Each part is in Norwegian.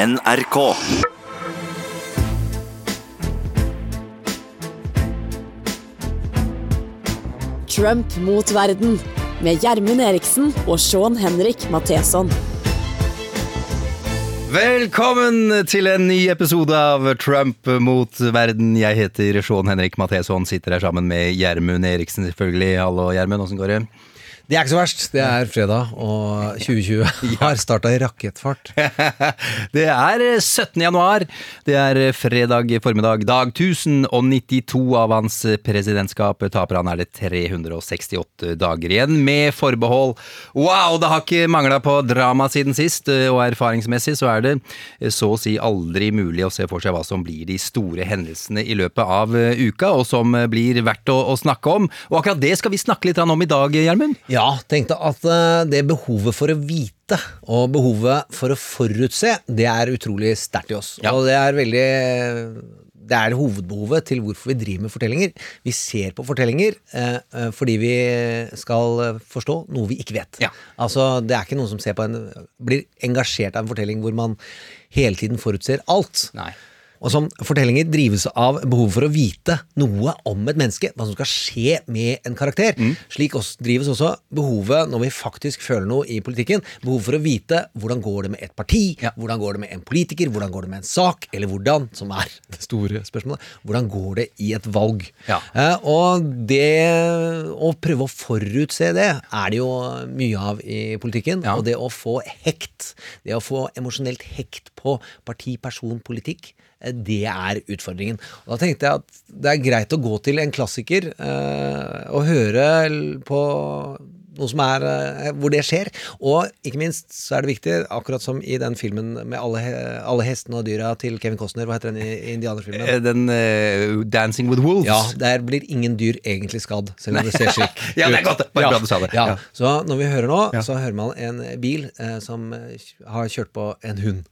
NRK. Trump mot verden med Gjermund Eriksen og Sean Henrik Matheson. Velkommen til en ny episode av Trump mot verden. Jeg heter Sean Henrik Matheson, sitter her sammen med Gjermund Eriksen, selvfølgelig. Hallo, Gjermund. Åssen går det? Det er ikke så verst. Det er fredag, og 2020 har starta i rakettfart. Det er 17. januar. Det er fredag formiddag. Dag 1092 av hans presidentskap. Taper han er det 368 dager igjen, med forbehold. Wow, det har ikke mangla på drama siden sist, og erfaringsmessig så er det så å si aldri mulig å se for seg hva som blir de store hendelsene i løpet av uka, og som blir verdt å, å snakke om. Og akkurat det skal vi snakke litt om i dag, Gjermund. Ja, tenkte at eh, det behovet for å vite og behovet for å forutse, det er utrolig sterkt i oss. Ja. Og det er veldig det er hovedbehovet til hvorfor vi driver med fortellinger. Vi ser på fortellinger eh, eh, fordi vi skal forstå noe vi ikke vet. Ja. Altså, Det er ikke noen som ser på en, blir engasjert av en fortelling hvor man hele tiden forutser alt. Nei. Og som fortellinger drives av behovet for å vite noe om et menneske, hva som skal skje med en karakter. Mm. Slik også, drives også behovet, når vi faktisk føler noe i politikken, behovet for å vite hvordan går det med et parti, Ja. hvordan går det med en politiker, hvordan går det med en sak, eller hvordan, som er det store spørsmålet, hvordan går det i et valg. Ja. Eh, og det å prøve å forutse det, er det jo mye av i politikken. Ja. Og det å få hekt, det å få emosjonelt hekt på parti, person, politikk, det er utfordringen. Og da tenkte jeg at det er greit å gå til en klassiker eh, og høre på noe som er eh, hvor det skjer. Og ikke minst så er det viktig, akkurat som i den filmen med alle, alle hestene og dyra til Kevin Costner, hva heter den i, i indianerfilmen? Eh, Den uh, Dancing with Wolves. Ja, der blir ingen dyr egentlig skadd, selv om det ser slik Ja, det er godt. Bare bra du sa det. Ja. Ja. Så når vi hører nå, så hører man en bil eh, som har kjørt på en hund.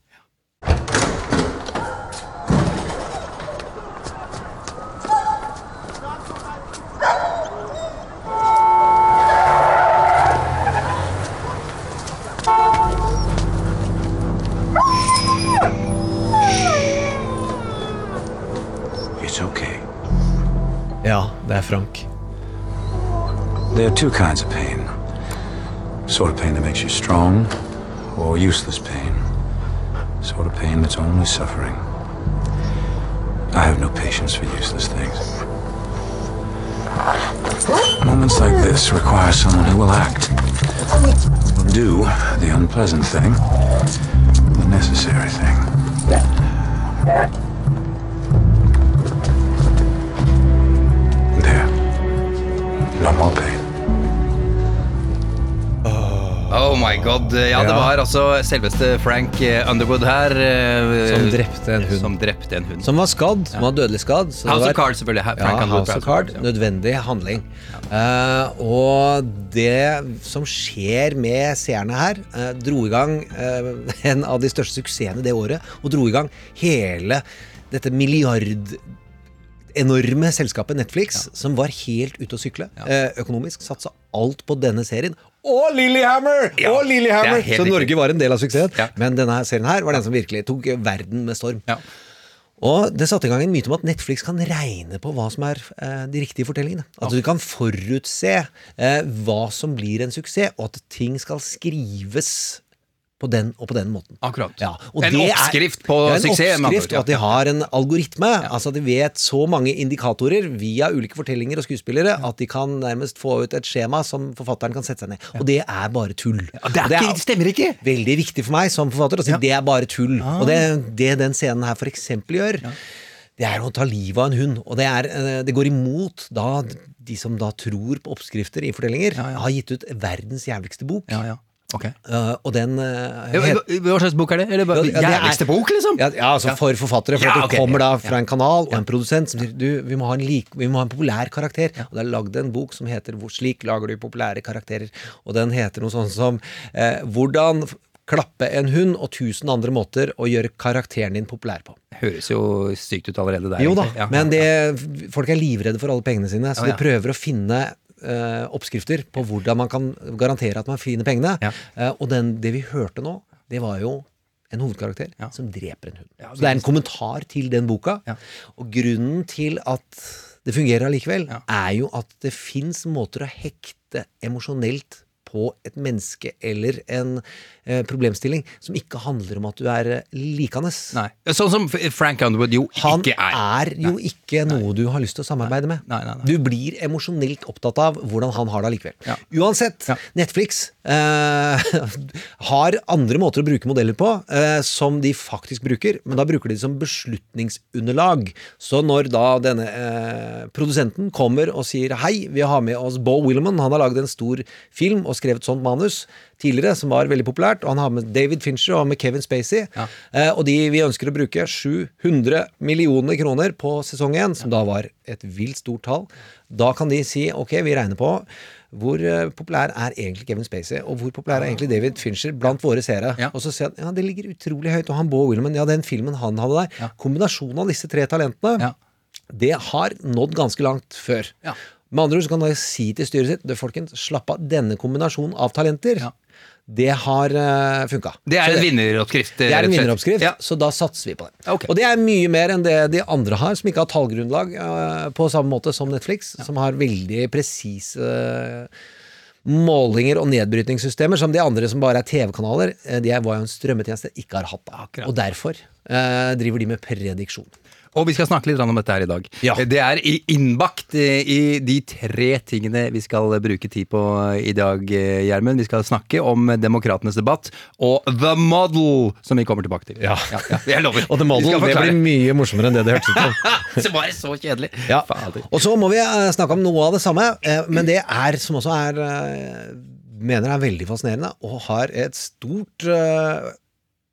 Det er Frank. There are two kinds of pain. Sort of pain that makes you strong, or useless pain. Sort of pain that's only suffering. I have no patience for useless things. Moments like this require someone who will act. Will do the unpleasant thing, the necessary thing. No more pain. Oh my god. Ja, det var altså selveste Frank eh, Underwood her. eh, Som drepte en hund. Som drepte en hund. Som var skadd, som var dødelig skadd. så det House var- of Card, selvfølgelig. Frank Ja, Underwood House of Card. ja. Nødvendig handling. Eh, og det som skjer med seerne her, uh, dro i gang uh, en av de største suksessene det året, og dro i gang hele dette milliard enorme selskapet Netflix, som var helt ute å sykle eh, økonomisk. Satsa alt på denne serien. Og Lillehammer! Ja, og Lillehammer! er Så Norge riktig. var en del av suksessen. Ja. Men denne serien her var den som virkelig tok verden med storm. Ja. Og det satte i gang en myte om at Netflix kan regne på hva som er eh, de riktige fortellingene. At du kan forutse eh, hva som blir en suksess, og at ting skal skrives på den og på den måten. Akkurat. Ja, og En det er- oppskrift på ja, en suksess, Oppskrift, og at de har en algoritme. Altså at de vet så mange indikatorer via ulike fortellinger og skuespillere at de kan nærmest få ut et skjema som forfatteren kan sette seg ned. Og det er bare tull. det er ikke- det stemmer ikke. Veldig viktig for meg som forfatter å si det er bare tull. Og det, det den scenen her for eksempel gjør, det er å ta livet av en hund. Og det, er, eh, det går imot da de som da tror på oppskrifter i fortellinger, Ja, ja. har gitt ut verdens jævligste bok. Ja, ja. Ok. Uh, og den uh, het- Hva slags bok er det? Eller bare, Ja, det Jævligste bok, liksom? Ja, ja altså for forfattere. For Ja, at ok, det kommer da fra en kanal og en produsent som sier du, vi må ha en, lik, vi må ha en populær karakter. Og det er lagd en bok som heter slik lager du populære karakterer? Og den heter noe sånt som uh, Hvordan klappe en hund og tusen andre måter å gjøre karakteren din populær på. Høres jo sykt ut allerede der. Jo da. Ja, men det, folk er livredde for alle pengene sine, så de prøver å finne eh, oppskrifter på hvordan man kan garantere at man finner pengene. Ja. Eh, og den, det vi hørte nå, det var jo en hovedkarakter Ja. som dreper en hund. Ja, så det er en kommentar til den boka. Ja. Og grunnen til at det fungerer allikevel, er jo at det fins måter å hekte emosjonelt på et menneske eller en eh, problemstilling som ikke handler om at du er likandes. Nei. Sånn som Frank Underwood jo Han ikke er. Han er jo ikke noe du har lyst til å samarbeide med. Nei, nei, nei. Du blir emosjonelt opptatt av hvordan han har det allikevel. Ja. Uansett, Ja. Netflix eh, har andre måter å bruke modeller på eh, som de faktisk bruker, men da bruker de det som beslutningsunderlag. Så når da denne eh, produsenten kommer og sier hei, vi har med oss Bo Williman, han har laget en stor film og skrevet sånt manus tidligere som var veldig populært, og han har med David Fincher og med Kevin Spacey, Ja. eh, og de vi ønsker å bruke 700 millioner kroner på sesong én, som da var et vilt stort tall, da kan de si ok, vi regner på hvor eh, populær er egentlig Kevin Spacey, og hvor populær er egentlig David Fincher blant våre seere? Ja. Og så sier han ja, det ligger utrolig høyt, og han Boe Williman, ja, den filmen han hadde der, Ja. kombinasjonen av disse tre talentene, Ja. det har nådd ganske langt før. Ja. Med andre ord så kan dere si til styret sitt, du folkens, slapp av, denne kombinasjonen av talenter, Ja. Det har uh, funka. Det er en vinneroppskrift. det er en vinneroppskrift, Ja. så da satser vi på det. Okay. Og det er mye mer enn det de andre har, som ikke har tallgrunnlag eh, på samme måte som Netflix, som har veldig presise eh, målinger og nedbrytningssystemer, som de andre som bare er TV-kanaler. eh, De var jo en strømmetjeneste ikke har hatt. det. Og derfor eh, driver de med prediksjon. Og vi skal snakke litt om dette her i dag. Ja. Det er innbakt eh, i de tre tingene vi skal bruke tid på i dag, eh, Gjermund. Vi skal snakke om demokratenes debatt og The Model, som vi kommer tilbake til. Ja. jeg lover. Og The Model det blir mye morsommere enn det det hørtes ut som. det var så kjedelig. Ja. Og så må vi eh, snakke om noe av det samme, eh, men det er, som også er eh, mener er veldig fascinerende, og har et stort eh,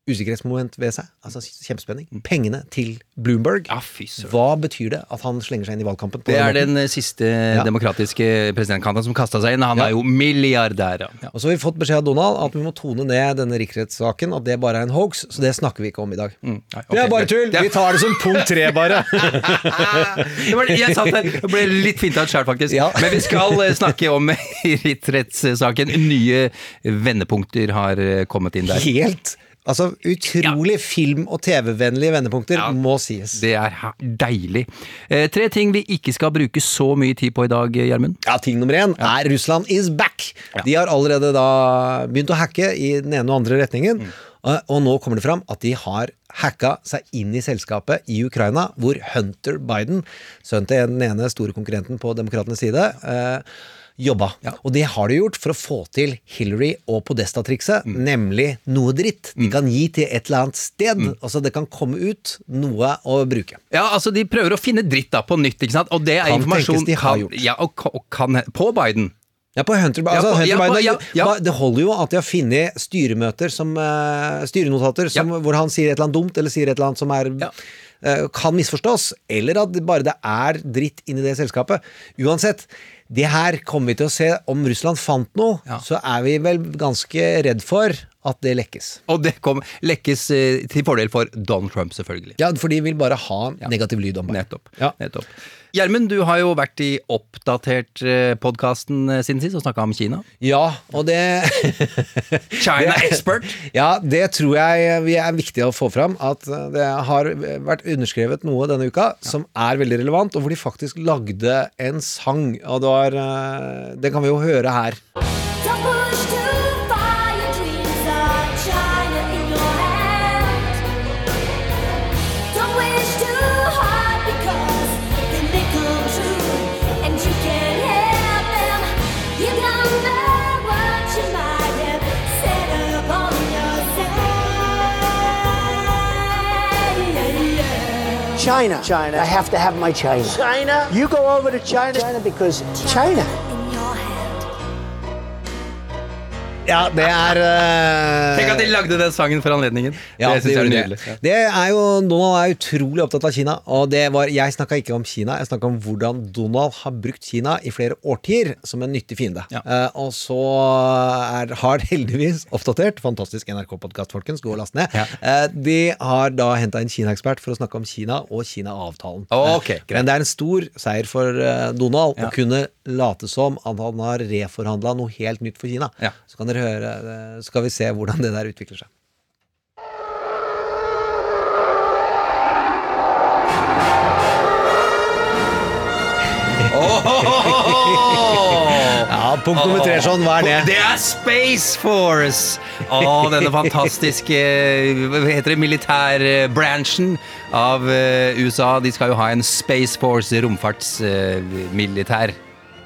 usikkerhetsmoment ved seg. Altså kjempespenning. Pengene til Bloomberg. Ja, fy. Hva betyr det at han slenger seg inn i valgkampen? på Det er den eh, siste demokratiske presidentkandidaten som kasta seg inn. Han Ja. er jo milliardær. ja. Og så har vi fått beskjed av Donald at vi må tone ned denne riksrettssaken, at det bare er en hoax, så det snakker vi ikke om i dag. Mm, nei, okay. Det er bare tull! Vi tar det som punkt tre, bare. det var, jeg satt der og ble litt finta sjøl, faktisk. Ja. Men vi skal eh, snakke om riksrettssaken. Nye vendepunkter har eh, kommet inn der. Helt Altså utrolig film- og TV-vennlige vendepunkter, Ja. må sies. Det er deilig. Eh, tre ting vi ikke skal bruke så mye tid på i dag, Gjermund. Ja, Ting nummer én er Russland is back. De har allerede da begynt å hacke i den ene og andre retningen. Og, og nå kommer det fram at de har hacka seg inn i selskapet i Ukraina, hvor Hunter Biden, sønnen til den ene store konkurrenten på demokratenes side, eh, jobba. Og det har de gjort for å få til Hillary og Podesta-trikset, nemlig noe dritt de kan gi til et eller annet sted. Altså det kan komme ut noe å bruke. Ja, altså De prøver å finne dritt da på nytt, ikke sant? Og det er Kan informasjon de har kan- gjort. Ja, og, og kan, På Biden. Ja, på Hunter, Ja, altså, på- Hunter ja, på- Biden, ja, ja. Det holder jo at de har funnet styremøter som uh, Styrenotater som, Ja. hvor han sier et eller annet dumt, eller sier et eller annet som er Ja. eh, kan misforstås, eller at bare det er dritt inni det selskapet. Uansett, det her kommer vi til å se. Om Russland fant noe, Ja. så er vi vel ganske redd for at det lekkes. Og det kom, lekkes eh, til fordel for Donald Trump, selvfølgelig. Ja, for de vil bare ha negativ lyd om meg. Nettopp. Ja. Nettopp. Gjermund, du har jo vært i Oppdatert-podkasten siden sist og snakka om Kina. Ja, og det China Det- expert. Ja, det tror jeg er viktig å få fram. At det har vært underskrevet noe denne uka som er veldig relevant, og hvor de faktisk lagde en sang. Og det var eh, Det kan vi jo høre her. China. China. I have to have my China. China? You go over to China, China because China. Ja, det er uh... Tenk at de lagde den sangen for anledningen. Ja, det syns jeg er nydelig. det. Det er jo, Donald er utrolig opptatt av Kina. Og det var, Jeg snakka ikke om Kina, jeg snakka om hvordan Donald har brukt Kina i flere årtier som en nyttig fiende. Ja. Uh, og så er, har det heldigvis oppdatert, fantastisk NRK-podkast, folkens, gå og last ned. Ja. Uh, de har da henta en Kina-ekspert for å snakke om Kina og Kina-avtalen. Oh, okay. Men det er en stor seier for Donald Ja. å kunne late som at han har reforhandla noe helt nytt for Kina. Så kan får høre, så skal vi se hvordan det der utvikler seg. ja, punkt nummer tre, Sean. Hva er det? Det er Space Force! Å, denne fantastiske Hva heter det? Militærbransjen av eh, USA. De skal jo ha en Space Force romfartsmilitær.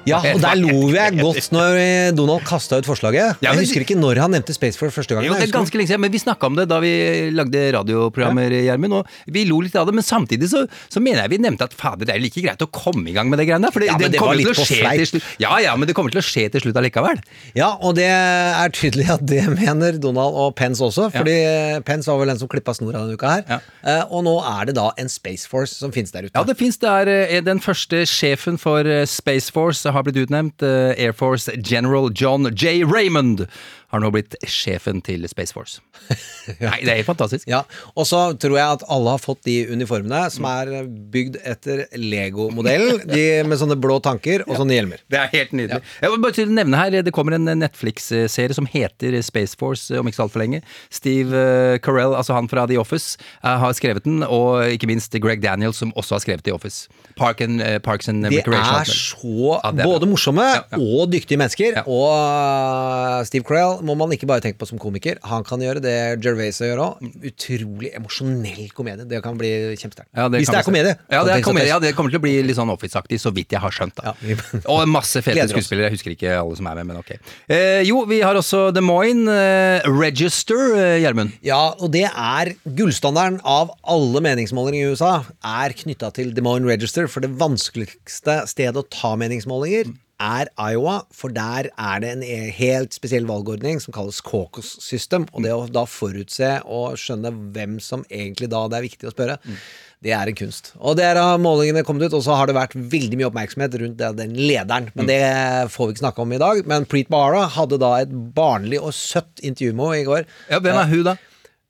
Ja, og der lo jeg godt når eh, Donald kasta ut forslaget. Jeg husker ikke når han nevnte Space Force første gang. Jo, det er ganske lenge siden, men vi snakka om det da vi lagde radioprogrammer, Gjermund. Og vi lo litt av det, men samtidig så, så mener jeg vi nevnte at fader, det er like greit å komme i gang med det greiene der. For det, Ja, men det kommer til å skje til slutt. Ja, ja, men det kommer til å skje til slutt allikevel. Ja, og det er tydelig at det mener Donald og Pence også, fordi Pence var vel den som klippa snora denne uka her. Ja. Eh, og nå er det da en Space Force som finnes der ute. Ja, det fins der. eh, Den første sjefen for eh, Space Force har blitt utnevnt. eh, Air Force General John J. Raymond har nå blitt sjefen til Space Force. Nei, det er helt fantastisk. Ja, Og så tror jeg at alle har fått de uniformene som er bygd etter Lego-modellen. De med sånne blå tanker og sånne hjelmer. Det er helt nydelig. Jeg må bare nevne her, Det kommer en Netflix-serie som heter Space Force om ikke så altfor lenge. Steve eh, Carell, altså han fra The Office, eh, har skrevet den. Og ikke minst Greg Daniels, som også har skrevet The Office. Park and, eh, Parks and De Recreation. er så Ja, det er både morsomme og dyktige mennesker. Og Steve Carell må man ikke bare tenke på som komiker. Han kan gjøre det Gervais gjør òg. Utrolig emosjonell komedie. Det kan bli kjempesterkt. Ja, Hvis det er komedie. Ja, det, er komedie. ja, det kommer til å bli litt sånn Office-aktig, så vidt jeg har skjønt. da Ja, Og masse fete skuespillere. Jeg husker ikke alle som er med, men ok. Eh, jo, vi har også Des Moines eh, Register, eh, Gjermund. Ja, og det er gullstandarden av alle meningsmålinger i USA, er knytta til Des Moines Register, for det vanskeligste stedet å ta meningsmålinger er Iowa, for der er det en helt spesiell valgordning som kalles caucus system, og det å da forutse og skjønne hvem som egentlig da det er viktig å spørre, det er en kunst. Og der har målingene kommet ut, og så har det vært veldig mye oppmerksomhet rundt den lederen, men det får vi ikke snakke om i dag. Men Preet Bahara hadde da et barnlig og søtt intervju med henne i går. Ja, Hvem er hun, da?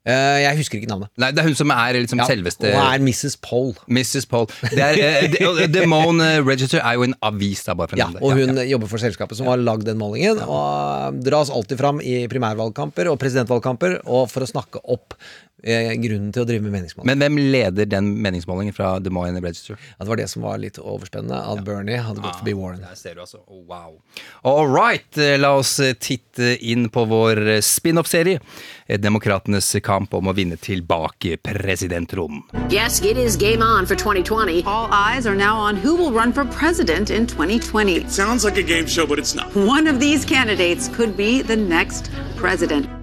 Eh, jeg husker ikke navnet. Nei, Det er hun som er liksom Ja, selveste Hun er Mrs. Pole. Mrs. Paul. Det er, eh, Demone eh, Register er jo en avis, da, bare for Ja, og hun ja. jobber for selskapet som har lagd den målingen. Og dras alltid fram i primærvalgkamper og presidentvalgkamper og for å snakke opp grunnen til å drive med meningsmåling. Men hvem leder den meningsmålingen fra The Moyen Register? Ja, det var det som var litt overspennende, at Bernie hadde gått forbi Warren. Der ser du altså. Oh, wow. All right, eh, la oss eh, titte inn på vår eh, spin-off-serie. Eh, Demokratenes kamp om å vinne tilbake presidentrom. Yes, it is game on for 2020. All eyes are now on who will run for president in 2020. It Sounds like a game show, but it's not. One of these candidates could be the next president.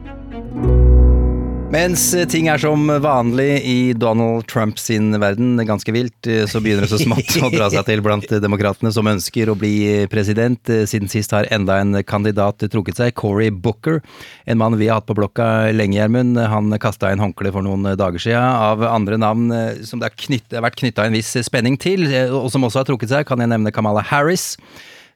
Mens eh, ting er som vanlig i Donald Trump sin verden, ganske vilt, eh, så begynner det så smått å dra seg til blant demokratene som ønsker å bli president. Eh, Siden sist har enda en kandidat trukket seg, Cory Booker. En mann vi har hatt på blokka lenge, Gjermund. Han kasta inn håndkle for noen dager siden. Av andre navn som det har, har vært knytta en viss spenning til, og som også har trukket seg, kan jeg nevne Kamala Harris.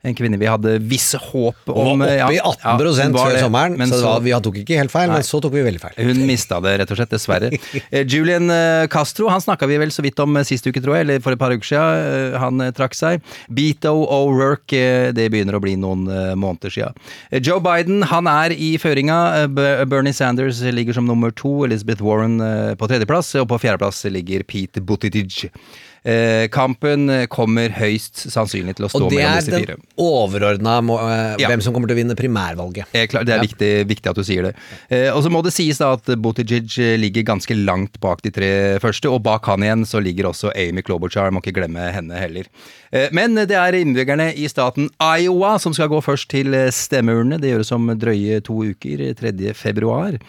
En kvinne vi hadde visse håp om. om. var eh, oppe i ja, 18 hun var før det, sommeren, men så, så- vi tok ikke helt feil, Nei. men så tok vi veldig feil. hun mista det, rett og slett, dessverre. Eh, Julian eh, Castro han snakka vi vel så vidt om eh, sist uke, tror jeg, eller for et par uker siden. Eh, Han eh, trakk seg. Beto O'Rourke, eh, det begynner å bli noen eh, måneder siden. Eh, Joe Biden han er i føringa. Eh, Bernie Sanders ligger som nummer to. Elizabeth Warren eh, på tredjeplass. Og på fjerdeplass ligger Pete Buttigieg. Eh, Kampen kommer høyst sannsynlig til å stå Og det mellom er disse fire. den overordna eh, Ja. hvem som kommer til å vinne primærvalget. Eh, klar, det er Ja. viktig, viktig at du sier det. Og så må det sies da at Buttigieg ligger ganske langt bak de tre første, og bak han igjen så ligger også Amy Klobuchar, må ikke glemme henne heller. Men det er innbyggerne i staten Iowa som skal gå først til stemmeurnene. Det gjøres om drøye to uker, 3. februar.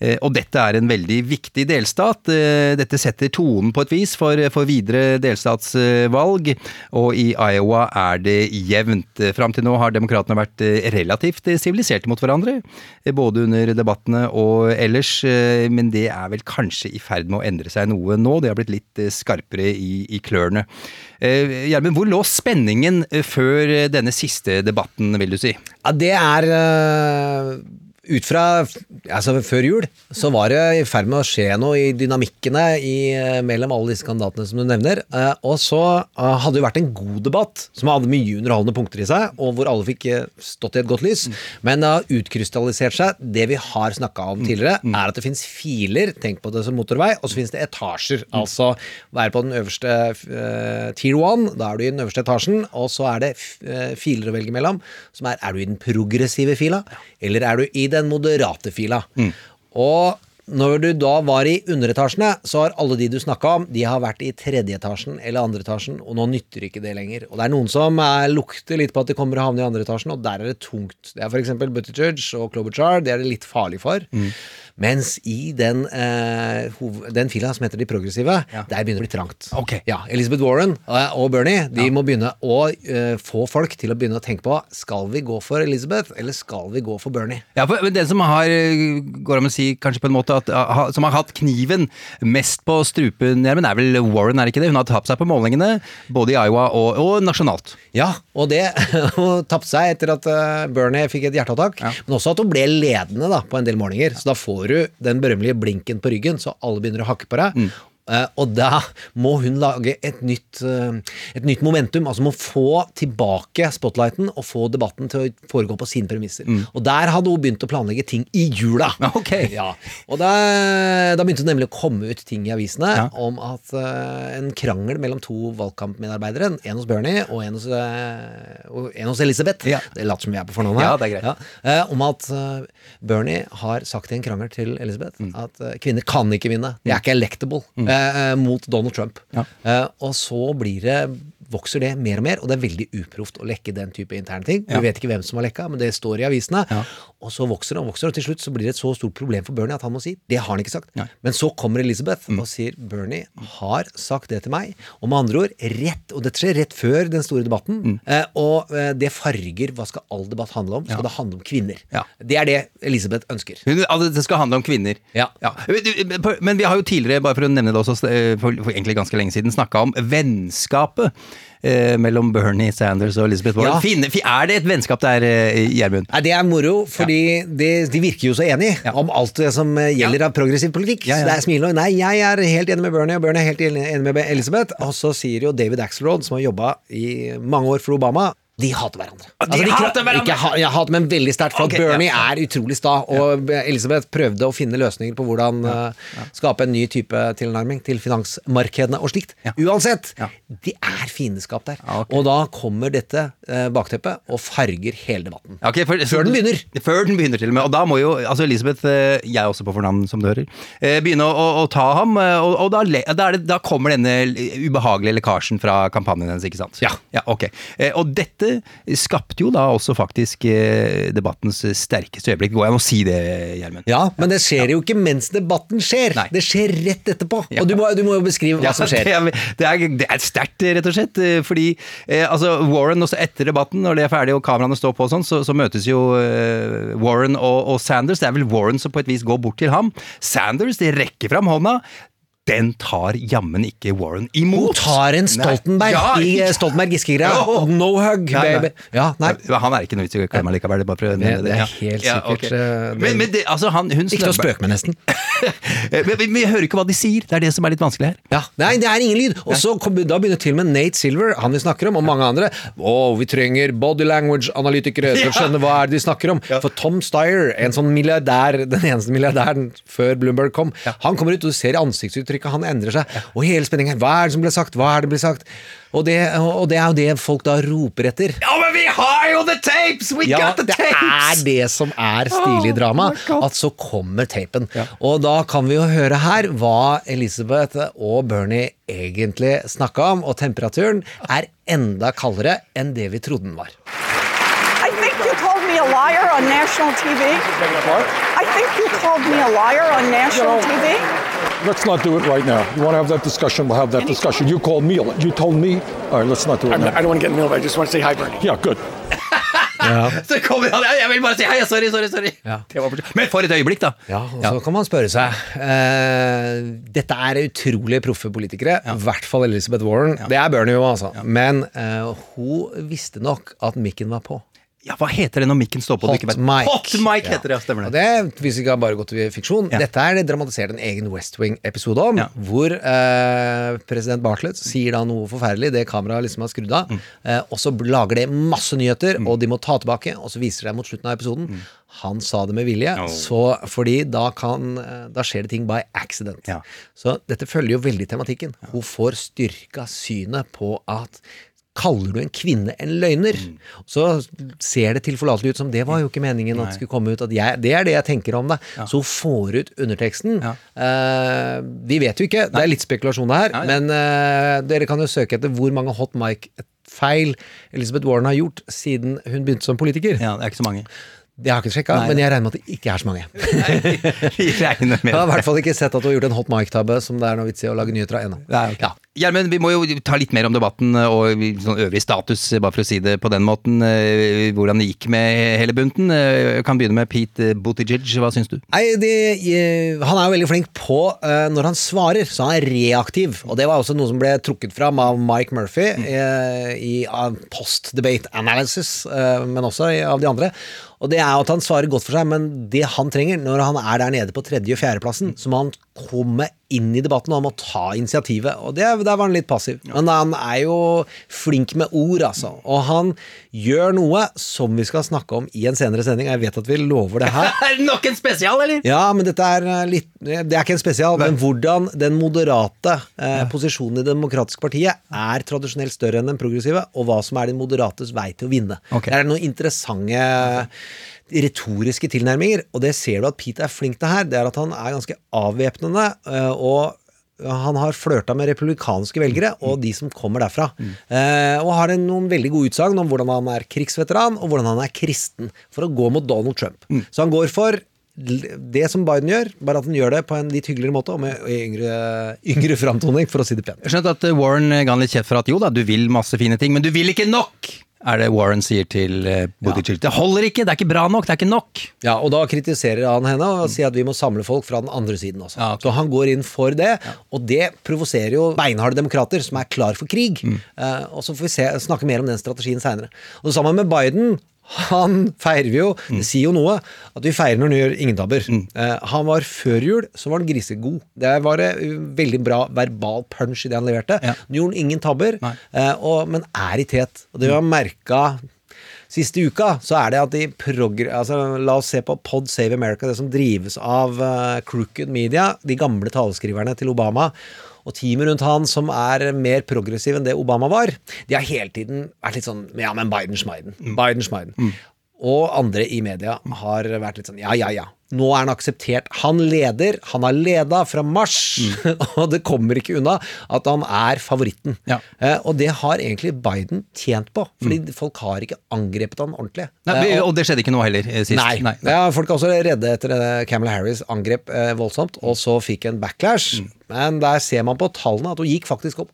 Eh, Og dette er en veldig viktig delstat. Eh, Dette setter tonen på et vis for, for videre delstatsvalg, og i Iowa er det jevnt. Fram til nå har demokratene vært eh, relativt siviliserte mot hverandre, både under debattene og ellers, men det er vel kanskje i ferd med å endre seg noe nå. Det har blitt litt skarpere i, i klørne. Gjermund, hvor lå spenningen før denne siste debatten, vil du si? Ja, det er ut fra altså Før jul så var det i ferd med å skje noe i dynamikkene i, eh, mellom alle disse kandidatene som du nevner. Eh, og så eh, hadde det vært en god debatt som hadde mye underholdende punkter i seg, og hvor alle fikk stått i et godt lys. Men det har utkrystallisert seg. Det vi har snakka om tidligere, er at det fins filer, tenk på det som motorvei, og så fins det etasjer. Altså være på den øverste uh, tier one, da er du i den øverste etasjen, og så er det filer å velge mellom, som er er du i den progressive fila, eller er du i den moderate fila. Og når du da var i underetasjene, så har alle de du snakka om, de har vært i tredje etasjen eller andre etasjen, og nå nytter ikke det lenger. Og det er noen som er, lukter litt på at de kommer og å havne i andre etasjen, og der er det tungt. Det er f.eks. Buttigieg og Klobuchar, det er det litt farlig for. Mens i den, eh, den fila som heter De progressive, der begynner det å bli trangt. Okay. Ja, Elizabeth Warren eh, og Bernie De må begynne å eh, få folk til å begynne å tenke på Skal vi gå for Elizabeth, eller skal vi gå for Bernie? Ja, for Den som har, eh, går om å si kanskje på en måte at, som har hatt kniven mest på strupen, ja, men er vel Warren, er det ikke det? Hun har tapt seg på målingene, både i Iowa og, og nasjonalt. Ja, og det Hun tapte seg etter at eh, Bernie fikk et hjerteattakk, men også at hun ble ledende da, på en del målinger. Så da får du den berømmelige blinken på ryggen, så alle begynner å hakke på deg. Eh, og da må hun lage et nytt, eh, et nytt momentum. Altså må få tilbake spotlighten og få debatten til å foregå på sine premisser. Og der hadde hun begynt å planlegge ting i jula. Okay. Ja, og da, da begynte det nemlig å komme ut ting i avisene Ja. om at uh, en krangel mellom to valgkampmedarbeidere, en hos Bernie og en hos, uh, en hos Elisabeth, Ja. det later som vi er på fornavn her, Ja, er eh, om at eh, Bernie har sagt i en krangel til Elisabeth Mm. at eh, kvinner kan ikke vinne, de er ikke electable Mm. eh, mot Donald Trump. Ja. Eh, og så blir det vokser det mer og mer, og det er veldig uproft å lekke den type interne ting. Ja. Vi vet ikke hvem som har lekka, men det står i avisene. Ja. Og så vokser det og vokser, og til slutt så blir det et så stort problem for Bernie at han må si det har han ikke sagt. Nei. Mm. Men så kommer Elizabeth og sier Bernie har sagt det til meg. Og med andre ord, rett, og dette skjer rett før den store debatten, Mm. eh, og eh, det farger hva skal all debatt handle om? Skal det handle om kvinner? Ja. Det er det Elisabeth ønsker. Altså, det skal handle om kvinner. Ja. Du, Men vi har jo tidligere, bare for å nevne det også, eh, for egentlig ganske lenge siden, snakka om vennskapet eh, mellom Bernie Sanders og Elizabeth Warren. Ja. Finne, er det et vennskap der, eh, Gjermund? Nei, Det er moro, fordi det, de virker jo så enige om alt det som eh, gjelder av progressiv politikk. Ja, ja. Så det er smilende. Nei, jeg er helt enig med Bernie, og Bernie er helt enig med Elizabeth. Og så sier jo David Axelrod, som har jobba i mange år for Obama de hater hverandre. Altså, de hater hverandre! Ikke ha, jeg hater, men veldig sterkt. For okay, Bernie ja. er utrolig sta, og Elisabeth prøvde å finne løsninger på hvordan uh, skape en ny type tilnærming til finansmarkedene og slikt. Ja. Uansett, Ja. det er fiendeskap der. Ja, ok. Og da kommer dette uh, bakteppet og farger hele debatten. Ja, ok, for- Før den begynner. Før den begynner til og med. Og da må jo altså Elisabeth, uh, jeg er også på fornavn som du hører, begynne å, å, å ta ham. Og, og da, da, er det, da kommer denne ubehagelige lekkasjen fra kampanjen hennes, ikke sant? Ja. ok. Eh, Og dette skapte jo da også faktisk eh, debattens sterkeste øyeblikk. Går jeg an å si det, Gjermund? Ja, men det skjer jo ikke mens debatten skjer. Nei. Det skjer rett etterpå. Ja. Og du må, du må jo beskrive hva som skjer. Det er, det er, er sterkt, rett og slett. eh, Fordi eh, altså Warren, også etter debatten, når det er ferdig og kameraene står på, og sånn, så, så møtes jo eh, Warren og, og Sanders. Det er vel Warren som på et vis går bort til ham. Sanders de rekker fram hånda. Den tar jammen ikke Warren imot. Hun tar en Stoltenberg Ja, i eh, Stoltenberg-Giske-greia. Ja. No hug, Nei, nei. baby. Ja, nei. Ja, Han er ikke noe vits i å klemme likevel. Det, å nevne det er helt Ja, sikkert, ok. eh, Men, men det, altså, han, Ikke til å spøke med, nesten. Men vi, vi hører ikke hva de sier. Det er det som er litt vanskelig her. Ja, Nei, det er ingen lyd. Og så da begynner til med Nate Silver, han vi snakker om, og mange andre. Å, vi trenger body language-analytikere til å skjønne hva er det de snakker om. For Tom Steyer, en sånn milliardær, den eneste milliardæren før Bloomberg kom, han kommer ut, og du ser i ansiktsuttrykket, han endrer seg. Og hele spenningen Hva er det som ble sagt? Hva er det som ble sagt? Og det, og det er jo det folk da roper etter. Ja, men vi har jo the tapes! We Ja, got the det er det som er stilig drama. Oh at så kommer tapen. Og da kan vi jo høre her hva Elisabeth og Bernie egentlig snakka om, og temperaturen er enda kaldere enn det vi trodde den var. I think you called me a liar on national TV. I think you called me a liar on national TV. Let's not do it right now. You want to have that discussion? We'll have that discussion. You called me. You told me. All right, let's not do it I'm not, I don't want to get in the middle. I just want to say hi, Bernie. Yeah, good. Så kommer han, jeg vil bare si hei, sorry, sorry, sorry. Ja. Men for et øyeblikk, da. Ja, og så kan man spørre seg eh, Dette er utrolig proffe politikere, i hvert fall Elizabeth Warren. Det er Bernie jo, altså. Men eh, hun visste nok at mikken var på. Ja, hva heter det når mikken står på? Hot Mike! mic. Hot mic heter det, ja, stemmer Og det. det, hvis vi bare gå til fiksjon, Ja. dette er det dramatisert en egen West Wing-episode om, Ja. hvor eh, president Bartlett sier da noe forferdelig, det kameraet liksom har skrudd av, Mm. eh, og så lager det masse nyheter, og de må ta tilbake, og så viser det mot slutten av episoden. Mm. Han sa det med vilje, Oh. så, fordi da, kan, eh, da skjer det ting by accident. Så dette følger jo veldig tematikken. Hun får styrka synet på at Kaller du en kvinne en løgner, Mm. så ser det tilforlatelig ut som det var jo ikke meningen at det skulle komme ut. Jeg, det er det jeg tenker om det. Så hun får ut underteksten. Ja. Uh, vi vet jo ikke, det er litt spekulasjon det her, Ja, ja. men uh, dere kan jo søke etter hvor mange hot mic-feil Elizabeth Warren har gjort siden hun begynte som politiker. Ja, det er ikke så mange. Jeg har ikke sjekka, men jeg regner med at det ikke er så mange. Vi regner med Jeg har i hvert fall ikke sett at du har gjort en hot mic-tabbe som det er noe vits i å lage nyheter av ennå. Nei, okay. Ja. Gjermund, vi må jo ta litt mer om debatten og sånn øvrig status, bare for å si det på den måten. eh, Hvordan det gikk med hele bunten. Eh, Jeg kan begynne med Pete Buttigieg, hva syns du? Nei, det, eh, Han er jo veldig flink på eh, når han svarer, så han er reaktiv. Og det var også noe som ble trukket fram av Mike Murphy eh, i av post-debate analysis, eh, men også av de andre. Og det er at han svarer godt for seg, men det han trenger når han er der nede på tredje- og fjerdeplassen, så må han komme inn i debatten, og han må ta initiativet. Og det, der var han litt passiv. Men han er jo flink med ord, altså. Og han gjør noe som vi skal snakke om i en senere sending. Jeg vet at vi lover det her. Er det nok en spesial, eller? Ja, men dette er eh, litt Det er ikke en spesial, men hvordan den moderate eh, posisjonen i Det demokratiske partiet er tradisjonelt større enn den progressive, og hva som er den moderates vei til å vinne. Okay. Det er noen interessante retoriske tilnærminger, og det ser du at Pete er flink til her. Det er at han er ganske avvæpnende, eh, og han har flørta med republikanske velgere og de som kommer derfra. Eh, og har noen veldig gode utsagn om hvordan han er krigsveteran, og hvordan han er kristen, for å gå mot Donald Trump. Så han går for det som Biden gjør, bare at han gjør det på en litt hyggeligere måte, og med yngre, yngre framtoning, for å si det pent. Jeg skjønte at eh, Warren ga han litt kjeft for at jo da, du vil masse fine ting, men du vil ikke nok! Er det Warren sier til Buttigieg. Ja. Det holder ikke, det er ikke bra nok, det er ikke nok! Ja, og da kritiserer han henne og sier at vi må samle folk fra den andre siden også. Ja, okay. Så han går inn for det, og det provoserer jo beinharde demokrater som er klar for krig. Mm. Uh, og så får vi se, snakke mer om den strategien seinere. Og det samme med Biden. Han feirer vi jo, Mm. det sier jo noe, at vi feirer når han gjør ingen tabber. Eh, han var før jul, så var han grisegod. Det var uh, veldig bra verbal punch i det han leverte. Ja. Nå gjorde han ingen tabber, eh, og, men er i tet. Og det vi har merka Siste uka så er det at de progr... Altså, la oss se på Pod Save America, det som drives av uh, Crooked Media, de gamle taleskriverne til Obama. Og teamet rundt han som er mer progressiv enn det Obama var, de har hele tiden vært litt sånn Ja, men Biden Schmeiden. Biden Schmeiden. Og andre i media har vært litt sånn ja, ja, ja. Nå er han akseptert. Han leder, han har leda fra mars, og det kommer ikke unna at han er favoritten. Ja. Eh, og det har egentlig Biden tjent på, fordi folk har ikke angrepet han ordentlig. Nei, Eh, og- og det skjedde ikke nå heller eh, sist. Nei. Ja, folk er også redde etter det Camela Harris angrep eh, voldsomt, og så fikk en backlash. Men der ser man på tallene at hun gikk faktisk opp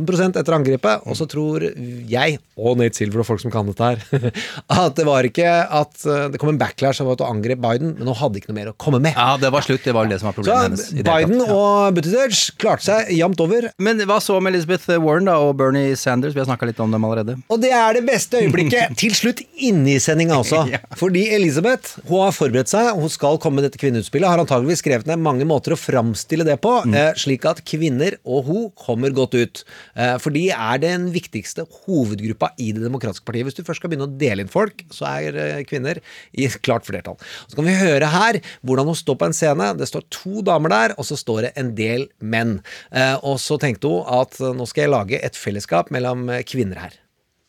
18% etter angrepet. Og så tror jeg, og Nate Silver og folk som kan dette her, at det var ikke at eh, det kom en backlash av at hun angrep Biden, men hun hadde ikke noe mer å komme med. Ja, det var slutt, det var det som var Så problemet hennes. Så Biden. Ja. og Buttigieg klarte seg jevnt over. Men hva så med Elizabeth Warren da, og Bernie Sanders? Vi har snakka litt om dem allerede. Og det er det beste øyeblikket til slutt inne i sendinga også. Ja. Fordi Elizabeth hun har forberedt seg, hun skal komme med dette kvinneutspillet. Har antageligvis skrevet ned mange måter å framstille det på, eh, slik at kvinner og ho kommer godt ut. Eh, for de er den viktigste hovedgruppa i Det demokratiske partiet. Hvis du først skal begynne å dele inn folk, så er eh, kvinner i klart flertall. Så kan vi høre her hvordan hun står på en scene. Det står to damer der, og så står det en del menn. Eh, og så tenkte hun at nå skal jeg lage et fellesskap mellom kvinner her.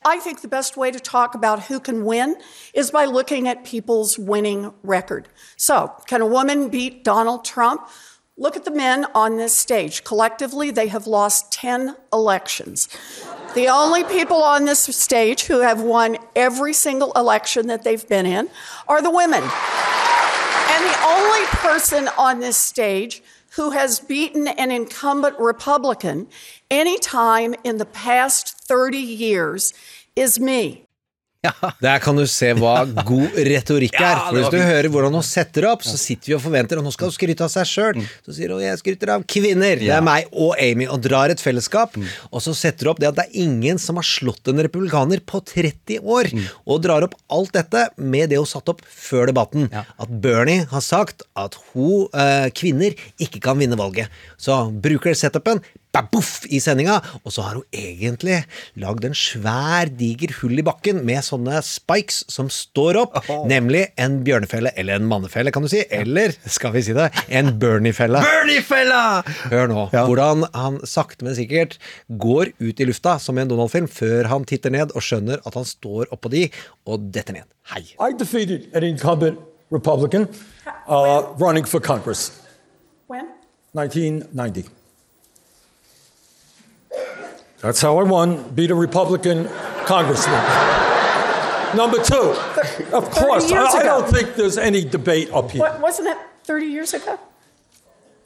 I think the best way to talk about who can win is by looking at people's winning record. So, can a woman beat Donald Trump? Look at the men on this stage. Collectively, they have lost 10 elections. The only people on this stage who have won every single election that they've been in are the women. And the only person on this stage who has beaten an incumbent Republican any time in the past 30 years is me. Der kan du se hva god retorikk er. Ja, For Hvis du fint. hører hvordan hun setter opp, så sitter vi og forventer Og nå skal hun skryte av seg sjøl. Så sier hun 'jeg skryter av kvinner'. Det er meg og Amy. Og drar et fellesskap. Og så setter hun opp det at det er ingen som har slått en republikaner på 30 år. Og drar opp alt dette med det hun satte opp før debatten. At Bernie har sagt at hun, eh, kvinner ikke kan vinne valget. Så bruker setupen baboff i sendinga, og så har hun egentlig lagd en svær, diger hull i bakken med sånne spikes som står opp, nemlig en bjørnefelle, eller en mannefelle, kan du si, eller, skal vi si det, en Bernie-felle. Bernie-fella! Hør nå, hvordan han sakte, men sikkert går ut i lufta som i en Donald-film, før han titter ned og skjønner at han står oppå de, og detter ned. Hei. I defeated an incumbent Republican uh, running for Congress, When? 1990. That's how I won, beat a Republican congressman. Number two, of course, I, I don't think there's any debate up here. What, wasn't that 30 years ago?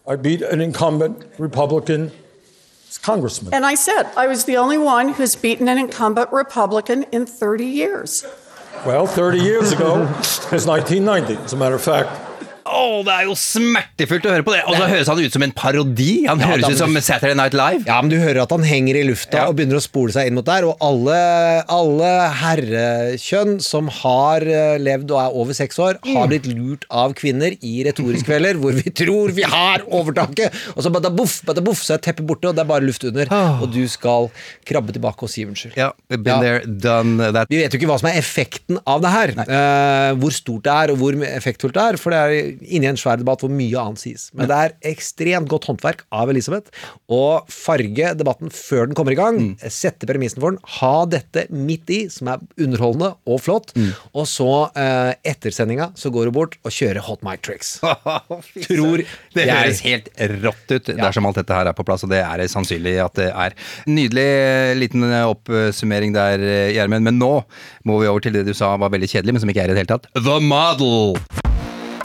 I beat an incumbent Republican congressman. And I said I was the only one who's beaten an incumbent Republican in 30 years. Well, 30 years ago it was 1990, as a matter of fact. Å, det er jo smertefullt å høre på det! Og så høres han ut som en parodi. Han høres ut som Saturday Night Live. Ja, men du hører at han henger i lufta Ja. og begynner å spole seg inn mot der, og alle, alle herrekjønn som har eh, levd og er over seks år, Mm. har blitt lurt av kvinner i retoriske kvelder hvor vi tror vi har overtaket, og så bada boff, bada boff, så er teppet borte, og det er bare luft under, og du skal krabbe tilbake og si unnskyld. Ja, been Ja. there, done that. Vi vet jo ikke hva som er effekten av det her. Uh, hvor stort det er, og hvor effektfullt det er. For det er inni en svær debatt hvor mye annet sies. Men det er ekstremt godt håndverk av Elisabeth å farge debatten før den kommer i gang. Sette premissen for den. Ha dette midt i, som er underholdende og flott. Og så, eh, etter sendinga, så går hun bort og kjører hot mic tricks. Tror Det høres helt rått ut dersom alt dette her er på plass, og det er sannsynlig at det er. Nydelig eh, liten oppsummering der, eh, Gjermund. Men nå må vi over til det du sa var veldig kjedelig, men som ikke er i det hele tatt. The Model!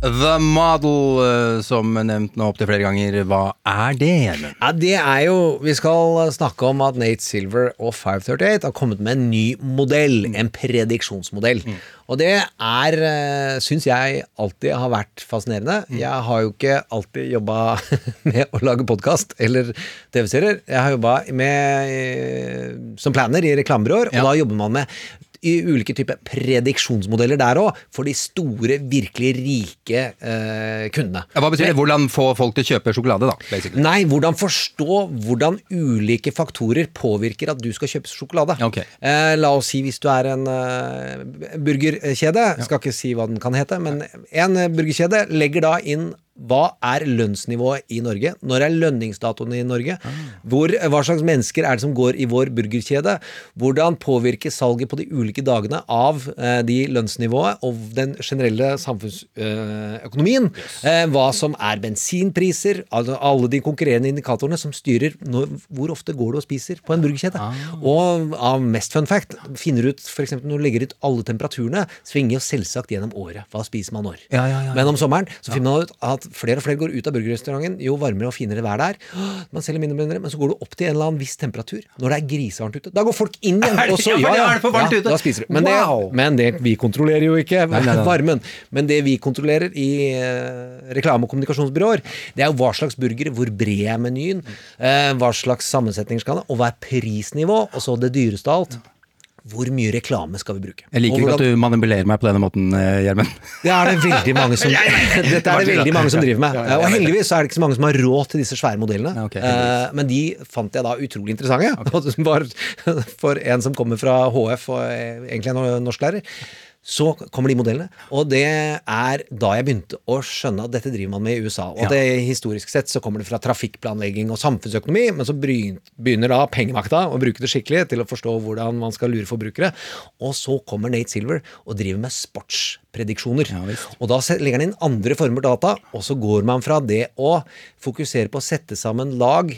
The Model, eh, som nevnt nå opptil flere ganger. Hva er det, Ja, det er jo Vi skal snakke om at Nate Silver og 538 har kommet med en ny modell. En prediksjonsmodell. Og det er, syns jeg, alltid har vært fascinerende. Jeg har jo ikke alltid jobba med å lage podkast eller TV-serier. Jeg har jobba som planner i reklamebyråer, og da jobber man med i ulike typer prediksjonsmodeller der òg, for de store, virkelig rike eh, kundene. Ja, Hva betyr det? Hvordan få folk til å kjøpe sjokolade, da? basically? Nei, hvordan forstå hvordan ulike faktorer påvirker at du skal kjøpe sjokolade. Okay. Eh, la oss si hvis du er en eh, burgerkjede, skal ikke si hva den kan hete, men en eh, burgerkjede legger da inn hva er lønnsnivået i Norge? Når er lønningsdatoen i Norge? Hvor, hva slags mennesker er det som går i vår burgerkjede? Hvordan påvirker salget på de ulike dagene av eh, de lønnsnivået og den generelle samfunnsøkonomien? Eh, hva som er bensinpriser, altså alle de konkurrerende indikatorene som styrer når, hvor ofte går du og spiser på en burgerkjede. Og av mest fun fact, finner ut f.eks. når du legger ut alle temperaturene, svinger jo selvsagt gjennom året. Hva spiser man når? Ja, ja, ja. Men om sommeren så finner man ut at flere og flere går ut av burgerrestauranten, jo varmere og finere vær det er. Man selger mindre og mindre, men så går du opp til en eller annen viss temperatur. Når det er grisevarmt ute. Da går folk inn igjen. Og så- ja, ja, ja. Da spiser du. Men, det, men det, vi kontrollerer jo ikke nei, nei. varmen. Men det vi kontrollerer i eh, reklame- og kommunikasjonsbyråer, det er jo hva slags burgere, hvor bred er menyen, eh, hva slags sammensetninger skal den ha, og hva er prisnivå, og så det dyreste av alt. Hvor mye reklame skal vi bruke? Jeg liker hvordan- at du manipulerer meg på denne måten, eh, Gjermund. det er det veldig mange som Dette er det veldig mange som driver med. Og heldigvis er det ikke så mange som har råd til disse svære modellene. Eh. Men de fant jeg da utrolig interessante. For en som kommer fra HF og er egentlig er norsklærer. Så kommer de modellene, og det er da jeg begynte å skjønne at dette driver man med i USA. Og Ja. det historisk sett så kommer det fra trafikkplanlegging og samfunnsøkonomi, men så begynner da pengemakta å bruke det skikkelig til å forstå hvordan man skal lure forbrukere. Og så kommer Nate Silver og driver med sportsprediksjoner. Ja, og da legger han inn andre former data, og så går man fra det å fokusere på å sette sammen lag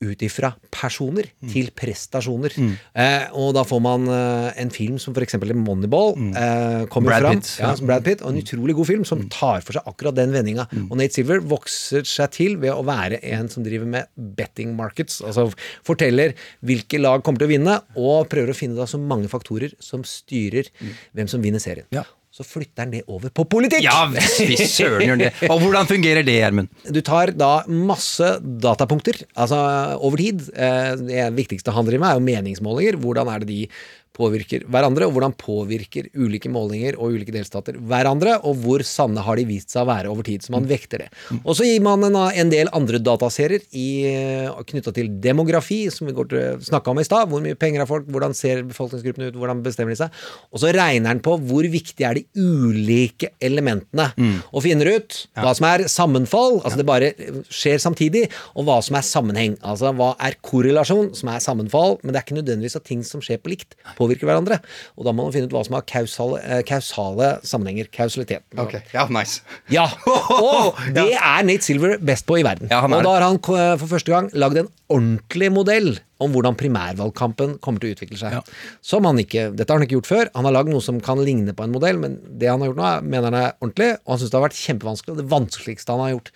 ut ifra personer Mm. til prestasjoner. Eh, og da får man eh, en film som f.eks. Moneyball eh, kommer Mm. Brad fram. Pitt, Ja. Mm. som Brad Pitt, og en utrolig god film som tar for seg akkurat den vendinga. Og Nate Silver vokser seg til ved å være en som driver med betting markets. Altså forteller hvilke lag kommer til å vinne, og prøver å finne da så mange faktorer som styrer hvem som vinner serien. Mm. Ja. Så flytter han det over på politikk! Ja, fy søren gjør det. Og hvordan fungerer det, Gjermund? Du tar da masse datapunkter, altså over tid. Eh, Det viktigste han driver med, er jo meningsmålinger. Hvordan er det de påvirker hverandre, og hvordan påvirker ulike målinger og ulike delstater hverandre, og hvor sanne har de vist seg å være over tid. Så man vekter det. Og så gir man en, en del andre dataserier knytta til demografi, som vi snakka om i stad. Hvor mye penger har folk, hvordan ser befolkningsgruppene ut, hvordan bestemmer de seg? Og så regner den på hvor viktig er de ulike elementene, og finner ut hva som er sammenfall, altså det bare skjer samtidig, og hva som er sammenheng. Altså hva er korrelasjon, som er sammenfall, men det er ikke nødvendigvis at ting som skjer på likt, påvirker hverandre. Og da må man finne ut hva som har kausale, eh, kausale sammenhenger. Kausalitet. Ja, nice. Ja, og det er Nate Silver best på i verden. Ja, er og da har han for første gang lagd en ordentlig modell om hvordan primærvalgkampen kommer til å utvikle seg. Som han ikke, Dette har han ikke gjort før. Han har lagd noe som kan ligne på en modell, men det han har gjort nå, er- mener han er ordentlig, og han syns det har vært kjempevanskelig, og det vanskeligste han har gjort.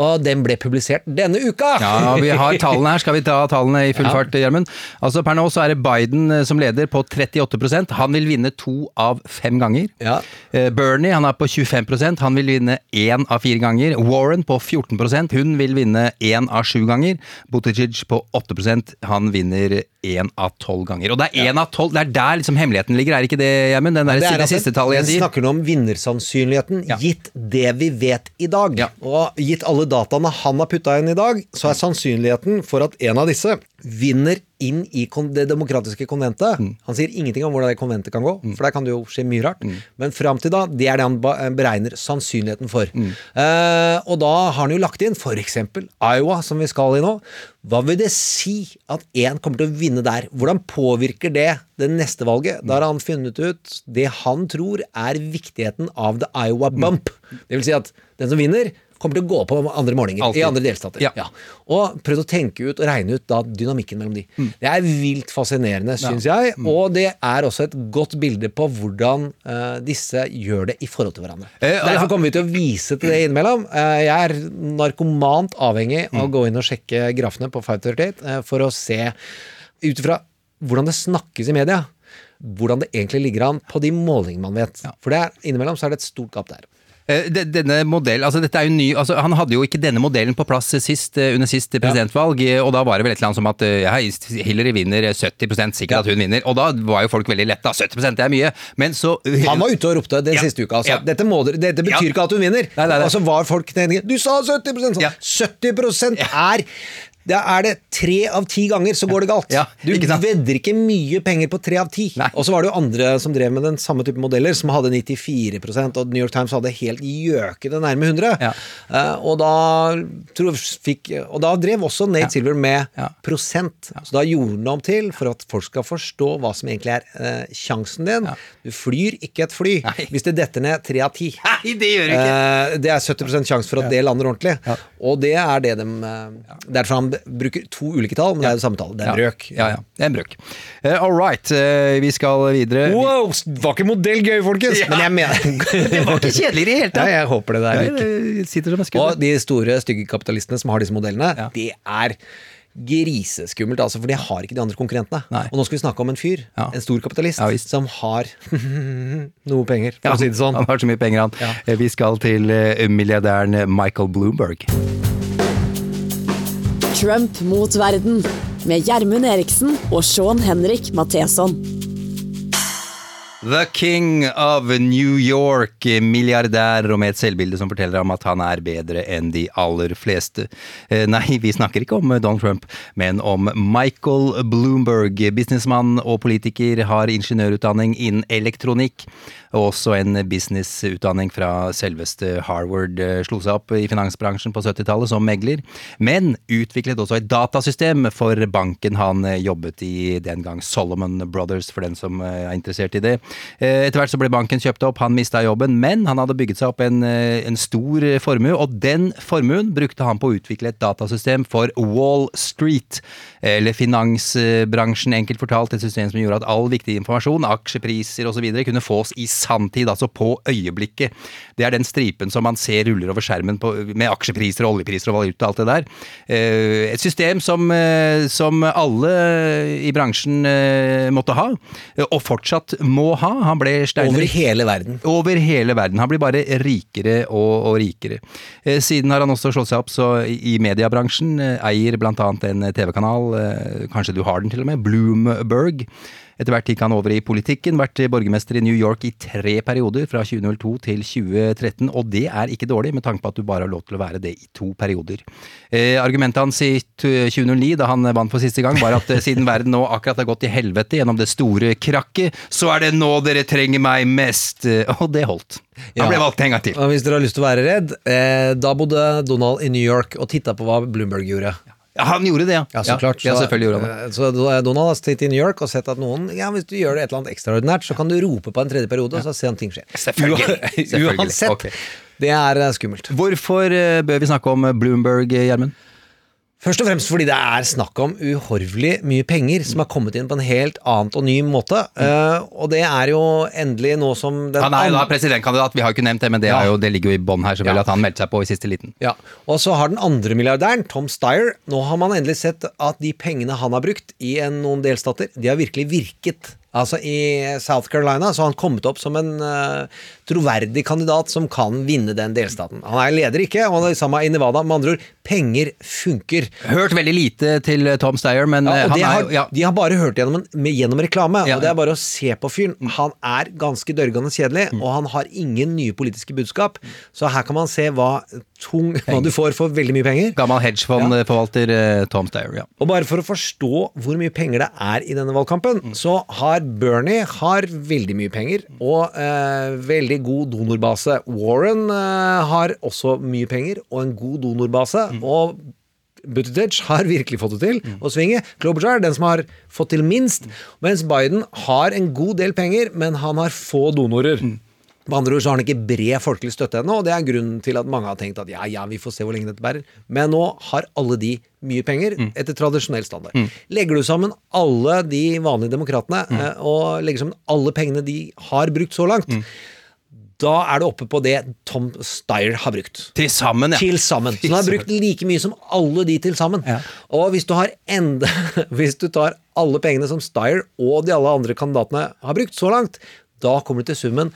Og den ble publisert denne uka! Ja, vi har tallene her. Skal vi ta tallene i full Ja. fart, Gjermund? Altså, per nå så er det Biden eh, som leder på 38% Han vil vinne to av fem ganger. Ja. Eh, Bernie han er på 25% Han vil vinne én av fire ganger. Warren på 14% Hun vil vinne én av sju ganger. Buttigieg på 8% Han vinner én av tolv ganger. Og det er én av tolv, det er der liksom hemmeligheten ligger, er ikke det, Gjermund? Den der Det er det siste tallet jeg sier. Vi snakker nå om vinnersannsynligheten, gitt det vi vet i dag. Og gitt alle dataene han har putta inn i dag, så er sannsynligheten for at en av disse vinner inn i det demokratiske konventet Mm. Han sier ingenting om hvordan det konventet kan gå, for der kan det jo skje mye rart. Men fram til da, det er det han beregner sannsynligheten for. Mm. Eh, og da har han jo lagt inn f.eks. Iowa, som vi skal i nå. Hva vil det si at én kommer til å vinne der? Hvordan påvirker det det neste valget? Da har han funnet ut det han tror er viktigheten av the Iowa bump. Det vil si at den som vinner, kommer til å gå på andre målinger Altid. i andre delstater. Ja. Og prøvd å tenke ut og regne ut da dynamikken mellom de. Det er vilt fascinerende, syns jeg. Og det er også et godt bilde på hvordan uh, disse gjør det i forhold til hverandre. Eh, Derfor kommer vi til å vise til det innimellom. Uh, jeg er narkomant avhengig av å gå inn og sjekke grafene på 538 uh, for å se ut ifra hvordan det snakkes i media. Hvordan det egentlig ligger an på de målingene man vet. For det er, innimellom så er det et stort gap der. Eh, de- Denne modell, altså dette er jo ny, altså Han hadde jo ikke denne modellen på plass sist, eh, under sist presidentvalg, ja. og da var det vel et eller annet som at eh, ja, Hillary vinner eh, 70% sikkert at hun vinner. Og da var jo folk veldig letta. 70 det er mye. Men så Han var ute og ropte den Ja, siste uka. Altså. ja. Dette, dette betyr Ja. ikke at hun vinner. Nei, nei, nei. Og så var folk tenende, Du sa 70 sånn. Ja. 70% er da er det tre av ti ganger så går det galt. Ja, du ikke vedder ikke mye penger på tre av ti. Og så var det jo andre som drev med den samme type modeller, som hadde 94% og New York Times hadde helt gjøkete nærme 100. Ja. Uh, og, da, tror fikk, og da drev også Nate Silver med Ja. prosent. Så da gjorde han om til for at folk skal forstå hva som egentlig er uh, sjansen din. Du flyr ikke et fly Nei. hvis det detter ned tre av ti. Nei, det gjør det ikke! Uh, det er 70 sjanse for at det lander ordentlig. Og det er det de eh, Derfor han b- bruker to ulike tall, men det er det samme tall. Det er en brøk. Ja, ja. Det er en brøk. Uh, all right, uh, vi skal videre. Wow! Var ikke modell gøy, folkens! Men jeg mener Det var ikke kjedelig i det hele Ja, tatt. jeg håper det der som. Og de store, stygge kapitalistene som har disse modellene, det er griseskummelt, altså, for de har ikke de andre konkurrentene. Nei. Og nå skal vi snakke om en fyr, Ja. en stor kapitalist, Ja, som har noe penger, for Ja, å si det sånn. Han har så mye penger, han. Eh, Vi skal til milliardæren Michael Bloomberg. Trump mot verden med Gjermund Eriksen og Sean Henrik Matheson. The King of New York, milliardær og med et selvbilde som forteller ham at han er bedre enn de aller fleste. Eh, Nei, vi snakker ikke om Donald Trump, men om Michael Bloomberg. Businessmann og politiker, har ingeniørutdanning innen elektronikk. Og også en businessutdanning fra selveste Harvard. eh, Slo seg opp i finansbransjen på 70-tallet som megler, men utviklet også et datasystem for banken han eh, jobbet i den gang, Solomon Brothers, for den som eh, er interessert i det. Etter hvert så ble banken kjøpt opp, han mista jobben, men han hadde bygget seg opp en, en stor formue, og den formuen brukte han på å utvikle et datasystem for Wall Street, eller finansbransjen, enkelt fortalt, et system som gjorde at all viktig informasjon, aksjepriser osv. kunne fås i sanntid, altså på øyeblikket. Det er den stripen som man ser ruller over skjermen på, med aksjepriser, og oljepriser og valuta, alt det der. Eh, Et system som, eh, som alle i bransjen eh, måtte ha, og fortsatt må ha. Han ble Over hele verden. Over hele verden. Han blir bare rikere og, og rikere. Siden har han også slått seg opp så i mediebransjen. Eier annet en TV-kanal, eh, kanskje du har den til og med, Bloomberg. Etter hvert gikk han over i politikken, vært borgermester i New York i tre perioder, fra 2002 til 2013, og det er ikke dårlig, med tanke på at du bare har lov til å være det i to perioder. Eh, argumentet hans i 2009, da han vant for siste gang, var at eh, siden verden nå akkurat har gått til helvete gjennom det store krakket, så er det nå dere trenger meg mest. Eh, Og det holdt. Han ble valgt en gang til. Ja, hvis dere har lyst til å være redd, eh, da bodde Donald i New York og titta på hva Bloomberg gjorde. Ja, han gjorde det, ja. Ja, så klart. Ja, selvfølgelig gjorde han det. eh, Så Donald har sittet i New York og sett at noen Ja, hvis du gjør det et eller annet ekstraordinært, så kan du rope på en tredje periode, og så se om ting skjer. Selvfølgelig. Uansett. Okay. Det er eh, skummelt. Hvorfor eh, bør vi snakke om Bloomberg, Gjermund? Først og fremst fordi det er snakk om uhorvelig mye penger som har kommet inn på en helt annet og ny måte. Eh, og det er jo endelig nå som den Han er jo da presidentkandidat, vi har jo ikke nevnt det, men det, er jo, det ligger jo i bånn her, selvfølgelig, Ja. at han meldte seg på i siste liten. Ja, Og så har den andre milliardæren, Tom Steyer, nå har man endelig sett at de pengene han har brukt i en, noen delstater, de har virkelig virket. Altså I South Carolina så har han kommet opp som en eh, troverdig kandidat som kan vinne den delstaten. Han er leder ikke, og han er samme i Nevada. Med andre ord, penger funker. Hørt veldig lite til eh, Tom Steyer, men Ja, eh, han er har, ja. De har bare hørt gjennom, en, gjennom reklame, Ja, og det er bare å se på fyren. Han er ganske dørgende kjedelig, Mm. og han har ingen nye politiske budskap. Så her kan man se hva, tung, hva du får for veldig mye penger. Gammel hedgefondforvalter ja. Tom Steyer, ja. Og bare for å forstå hvor mye penger det er i denne valgkampen, Mm. så har Bernie har veldig mye penger og eh, veldig god donorbase. Warren eh, har også mye penger og en god donorbase. Mm. og Buttigieg har virkelig fått det til å svinge. Klobuchar den som har fått til minst, mens Biden har en god del penger, men han har få donorer. Med andre ord så har han ikke bred folkelig støtte ennå, og det er grunnen til at mange har tenkt at ja, ja, vi får se hvor lenge dette bærer. Men nå har alle de mye penger etter tradisjonell standard. Legger du sammen alle de vanlige demokratene, mm. og legger sammen alle pengene de har brukt så langt, da er du oppe på det Tom Steyer har brukt. Til sammen, ja. Til sammen. Så han har brukt like mye som alle de til sammen. Og hvis du har enda Hvis du tar alle pengene som Steyer og de alle andre kandidatene har brukt så langt, da kommer du til summen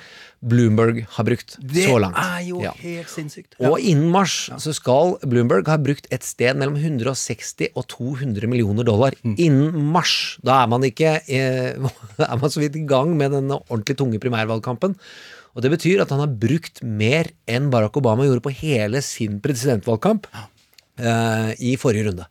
Bloomberg har brukt Det så langt. Det er jo Ja. helt sinnssykt. Og innen mars så skal Bloomberg ha brukt et sted mellom 160 og 200 millioner dollar. Mm. Innen mars. Da er man ikke eh, er man så vidt i gang med denne ordentlig tunge primærvalgkampen. Og det betyr at han har brukt mer enn Barack Obama gjorde på hele sin presidentvalgkamp uh, i forrige runde.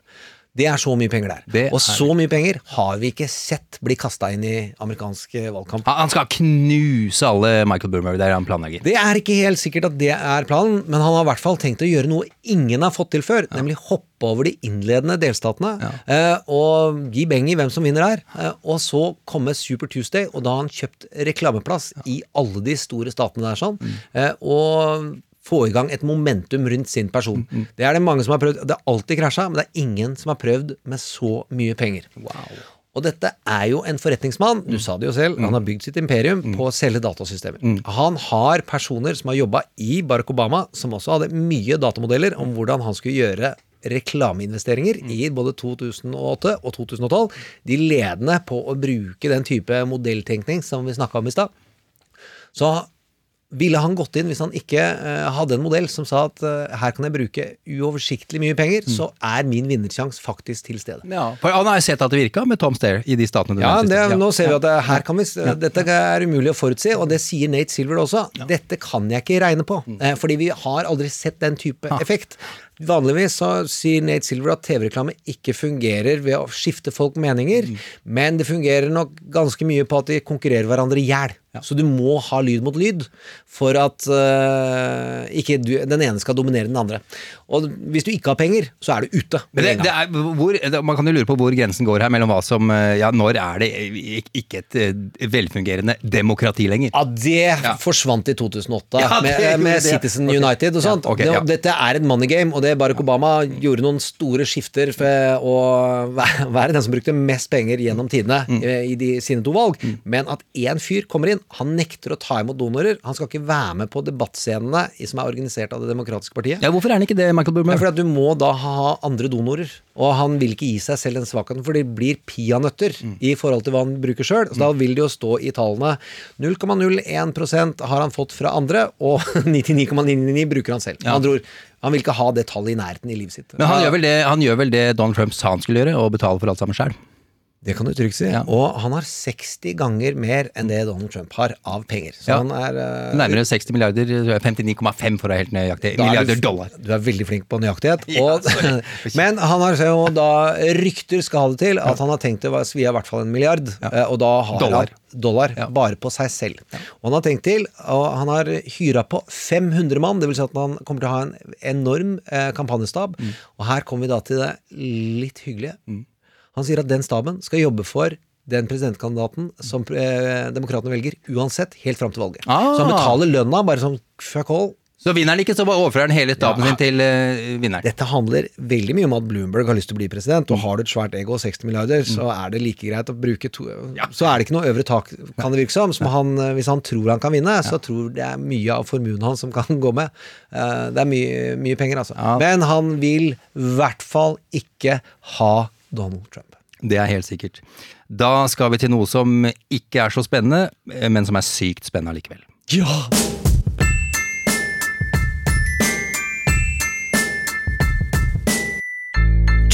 Det er så mye penger der. Det og så mye penger har vi ikke sett bli kasta inn i amerikansk eh, valgkamp. Han skal knuse alle Michael Boomer det er han planlegger. Det er ikke helt sikkert at det er planen, men han har i hvert fall tenkt å gjøre noe ingen har fått til før, nemlig hoppe over de innledende delstatene ja. og gi beng i hvem som vinner her. Eh, og så komme Super Tuesday, og da har han kjøpt reklameplass i alle de store statene der sånn, Mm. og få i gang et momentum rundt sin person. Det er det mange som har prøvd. Det har alltid krasja, men det er ingen som har prøvd med så mye penger. Og dette er jo en forretningsmann, du sa det jo selv, han har bygd sitt imperium på å selge datasystemer. Han har personer som har jobba i Barack Obama, som også hadde mye datamodeller om hvordan han skulle gjøre reklameinvesteringer i både 2008 og 2012. De ledende på å bruke den type modelltenkning som vi snakka om i stad. Så ville han gått inn hvis han ikke uh, hadde en modell som sa at uh, her kan jeg bruke uoversiktlig mye penger, så er min vinnersjanse faktisk til stede. Ja, for han har sett at det virka med Tom Stair i de statene du Ja, nevnte sted. nå ser vi at det, her kan vi, dette er umulig å forutse, og det sier Nate Silver også. Dette kan jeg ikke regne på, eh, fordi vi har aldri sett den type effekt. Vanligvis så sier Nate Silver at TV-reklame ikke fungerer ved å skifte folk meninger, men det fungerer nok ganske mye på at de konkurrerer hverandre i hjel. Så du må ha lyd mot lyd for at uh, ikke du, den ene skal dominere den andre. Og hvis du ikke har penger, så er du ute. Men det, det er, hvor, man kan jo lure på hvor grensen går her mellom hva som eh, Ja, når er det ikke et eh, velfungerende demokrati lenger? Ja, det forsvant i 2008 Ja, det med, med. Citizen okay. United og Ja, sånt. ok, det. Dette er et money game, og det Barack Obama gjorde noen store skifter for å være den som brukte mest penger gjennom tidene Mm. i, i de, sine to valg. Men at én fyr kommer inn, han nekter å ta imot donorer. Han skal ikke være med på debattscenene som er organisert av Det demokratiske partiet. Ja, Hvorfor er han ikke det, Michael Boomer. Ja, for at du må da ha andre donorer, og han vil ikke gi seg selv den svakheten, for det blir peanøtter Mm. i forhold til hva han bruker sjøl. Så da vil det jo stå i tallene 0,01% har han fått fra andre, og 99,999 bruker han selv. Ja. Han, tror, han vil ikke ha det tallet i nærheten i livet sitt. Men han gjør, vel det, han gjør vel det Donald Trump sa han skulle gjøre, og betale for alt sammen sjøl? Det kan du trygt si. Ja. Og han har 60 ganger mer enn det Donald Trump har av penger. Så Ja. han er uh, Nærmere 60 milliarder, 59,5 for å være helt nøyaktig. Da er Milliarder du, dollar. Du er veldig flink på nøyaktighet. Ja, Og, men han har jo da rykter skal ha det til at han har tenkt å svi av i hvert fall en milliard. eh, Og da har Dollar. han dollar bare på seg selv. Og han har tenkt til, og han har hyra på 500 mann, det vil si at han kommer til å ha en enorm eh, kampanjestab. Mm. Og her kommer vi da til det litt hyggelige. Han sier at den staben skal jobbe for den presidentkandidaten som eh, demokratene velger, uansett, helt fram til valget. Ah. Så han betaler lønna bare som fuck all. Så vinner han ikke, så bare overfører han hele staben Ja. sin til eh, vinneren. Dette handler veldig mye om at Bloomberg har lyst til å bli president, og har du et svært ego og 60 milliarder, så er det like greit å bruke to Så er det ikke noe øvre tak, kan det virke som. som han, eh, hvis han tror han kan vinne, så tror det er mye av formuen hans som kan gå med. Uh, Det er mye, mye penger, altså. Ja. Men han vil i hvert fall ikke ha Donald Trump. Det er helt sikkert. Da skal vi til noe som ikke er så spennende, men som er sykt spennende allikevel. Ja!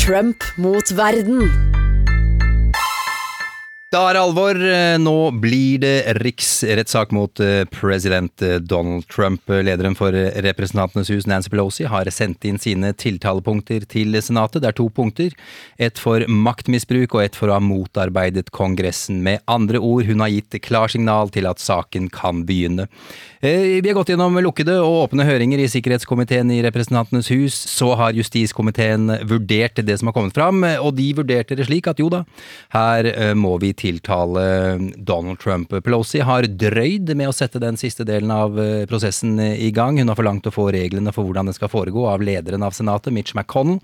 Trump mot verden. Da er det alvor. Eh, Nå blir det riksrettssak mot eh, president eh, Donald Trump. Lederen for Representantenes hus, Nancy Pelosi, har sendt inn sine tiltalepunkter til Senatet. Det er to punkter. Et for maktmisbruk og et for å ha motarbeidet Kongressen. Med andre ord, hun har gitt klarsignal til at saken kan begynne. Vi har gått gjennom lukkede og åpne høringer i sikkerhetskomiteen i Representantenes hus. Så har justiskomiteen vurdert det som har kommet fram, og de vurderte det slik at jo da, her må vi tiltale Donald Trump. Pelosi har drøyd med å sette den siste delen av eh, prosessen i gang. Hun har forlangt å få reglene for hvordan det skal foregå av lederen av Senatet, Mitch McConnell.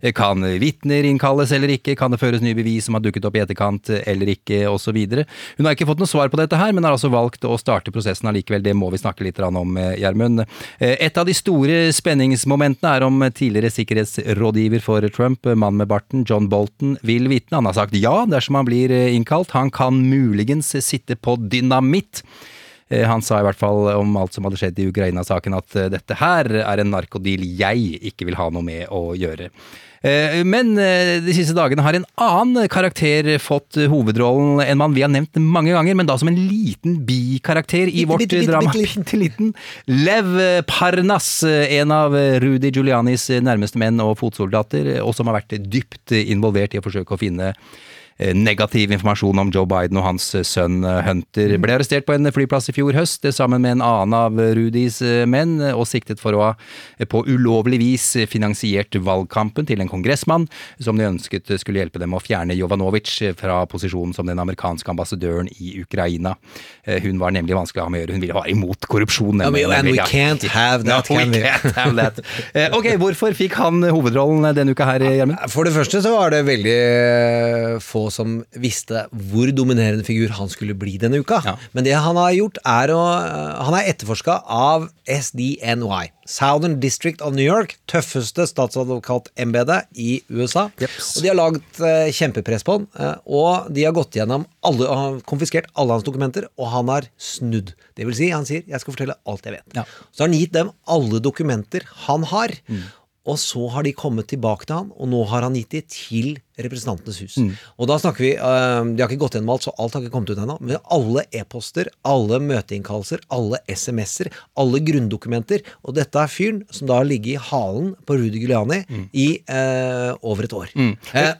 Eh, Kan vitner innkalles eller ikke? Kan det føres nye bevis som har dukket opp i etterkant eh, eller ikke, osv. Hun har ikke fått noe svar på dette her, men har altså valgt å starte prosessen allikevel. Det må vi snakke litt om, eh, Gjermund. Eh, Et av de store spenningsmomentene er om tidligere sikkerhetsrådgiver for Trump, mann med barten, John Bolton, vil vitne. Han har sagt ja dersom han blir eh, innkalt. Han kan muligens sitte på dynamitt. Eh, Han sa i hvert fall om alt som hadde skjedd i Ukraina-saken at eh, dette her er en narkodeal jeg ikke vil ha noe med å gjøre. Eh, Men de siste dagene har en annen karakter fått hovedrollen, en mann vi har nevnt mange ganger, men da som en liten bikarakter i vårt bitte, bitte, drama. bitte liten. Lev Parnas, en av Rudy Giulianis nærmeste menn og fotsoldater, og som har vært dypt involvert i å forsøke å finne negativ informasjon om Joe Biden og hans eh, sønn eh, Hunter. Ble arrestert på en flyplass i fjor høst eh, sammen med en annen av Rudys eh, menn, eh, og siktet for å ha eh, på ulovlig vis eh, finansiert valgkampen til en kongressmann som de ønsket skulle hjelpe dem å fjerne Jovanovic eh, fra posisjonen som den amerikanske ambassadøren i Ukraina. Eh, Hun var nemlig vanskelig å ha med å gjøre, hun ville være imot korrupsjon. Men- nemlig. and we can't have that, No, can we? have that. Eh, Ok, hvorfor fikk han hovedrollen denne uka her, Gjermund? For det første så var det veldig eh, få som visste hvor dominerende figur han skulle bli denne uka. Ja. Men det han har gjort, er å eh, Han er etterforska av SDNY. Southern District of New York. Tøffeste statsadvokatembetet i USA. Jeps. Og de har lagd eh, kjempepress på han. eh, og de har gått gjennom alle, og har konfiskert alle hans dokumenter, og han har snudd. Det vil si, han sier 'jeg skal fortelle alt jeg vet'. Ja. Så har han gitt dem alle dokumenter han har. Og så har de kommet tilbake til han, og nå har han gitt de til Representantenes hus. Mm. Og da snakker vi uh, De har ikke gått gjennom alt, så alt har ikke kommet ut ennå. Men alle e-poster, alle møteinnkallelser, alle SMS-er, alle grunndokumenter. Og dette er fyren som da har ligget i halen på Rudi Giuliani i uh, over et år. Eh,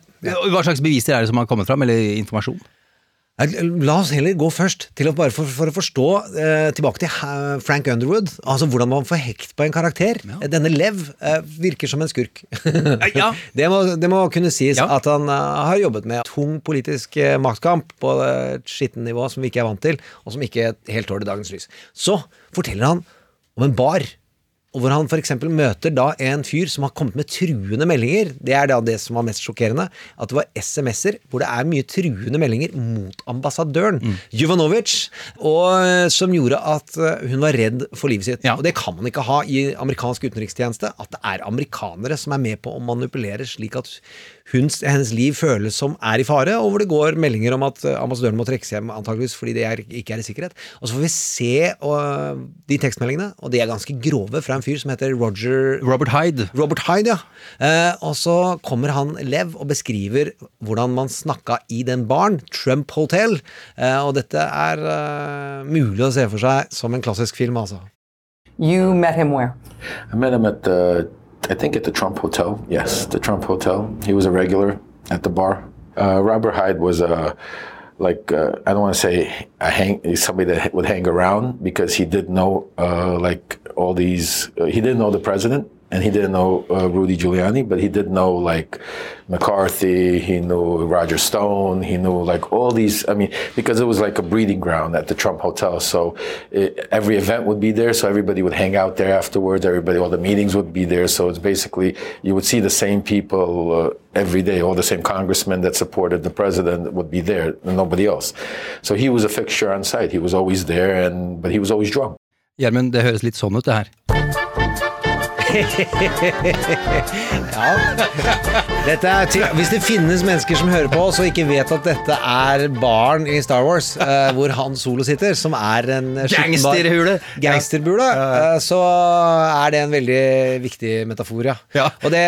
Hva slags beviser er det som har kommet fram, eller informasjon? Eh, La oss heller gå først til å bare for, for å forstå eh, tilbake til Frank Underwood. Altså hvordan man får hekt på en karakter. Ja. Denne Lev eh, virker som en skurk. ja. det, må, det må kunne sies at han uh, har jobbet med tung politisk uh, maktkamp på et skittent nivå som vi ikke er vant til, og som ikke helt tåler dagens lys. Så forteller han om en bar. Og hvor han f.eks. møter da en fyr som har kommet med truende meldinger. Det er da det som var mest sjokkerende. At det var SMS-er hvor det er mye truende meldinger mot ambassadøren, Juvanovic, og eh, som gjorde at eh, hun var redd for livet sitt. Og det kan man ikke ha i amerikansk utenrikstjeneste. At det er amerikanere som er med på å manipulere slik at hun, hennes liv føles som er i fare, og hvor det går meldinger om at eh, ambassadøren må trekkes hjem antageligvis fordi det er, ikke er i sikkerhet. Og så får vi se og, de tekstmeldingene, og de er ganske grove fra en fyr som heter Roger Robert Hyde. Robert Hyde, ja. Eh, og så kommer han Lev og beskriver hvordan man snakka i den baren, Trump Hotel. Eh, og dette er eh, mulig å se for seg som en klassisk film, altså. You met him where? I met him at the, I think at the Trump Hotel. Yes, the Trump Hotel. He was a regular at the bar. Uh, Robert Hyde was a, like, uh, I don't want to say a hang, somebody that would hang around because he did know, uh, like, all these, uh, he didn't know the president and he didn't know uh, Rudy Giuliani, but he did know, like, McCarthy, he knew Roger Stone, he knew, like, all these, I mean, because it was like a breeding ground at the Trump Hotel. So it, every event would be there, so everybody would hang out there afterwards, everybody, all the meetings would be there. So it's basically, you would see the same people uh, every day, all the same congressmen that supported the president would be there, and nobody else. So he was a fixture on site. He was always there, and but he was always drunk. Gjermund, det høres litt sånn ut. Ja. Dette er til, hvis det finnes mennesker som hører på oss og ikke vet at dette er baren i Star Wars, uh, hvor Han Solo sitter, som er en Gangsterhule. Gangsterbule, uh, så er det en veldig viktig metafor, ja. Og det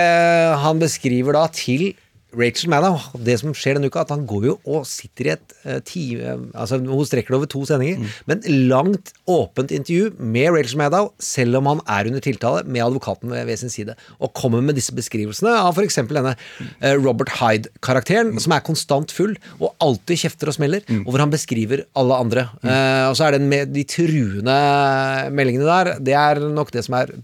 han beskriver da til Rachel Maddow, det som skjer denne uka, at han går jo og sitter i et uh, time Altså, hun strekker det over to sendinger, men langt åpent intervju med Rachel Maddow, selv om han er under tiltale, med advokaten ved, sin side, og kommer med disse beskrivelsene av f.eks. denne eh, Robert Hyde-karakteren, som er konstant full, og alltid kjefter og smeller, og hvor han beskriver alle andre. Eh, og så er det med de truende meldingene der, det er nok det som er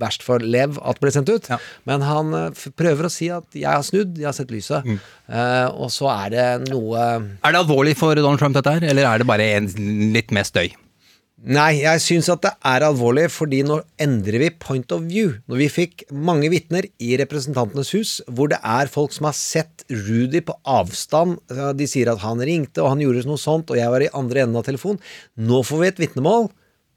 verst for Lev at ble sendt ut. Men han eh, prøver å si at 'jeg har snudd, jeg har sett lyset'. Eh, og så er det noe Er det alvorlig for Donald Trump, dette her, eller er det bare en litt mer støy? Nei, jeg syns at det er alvorlig, fordi nå endrer vi point of view. Når vi fikk mange vitner i Representantenes hus, hvor det er folk som har sett Rudy på avstand. De sier at han ringte, og han gjorde noe sånt, og jeg var i andre enden av telefonen. Nå får vi et vitnemål.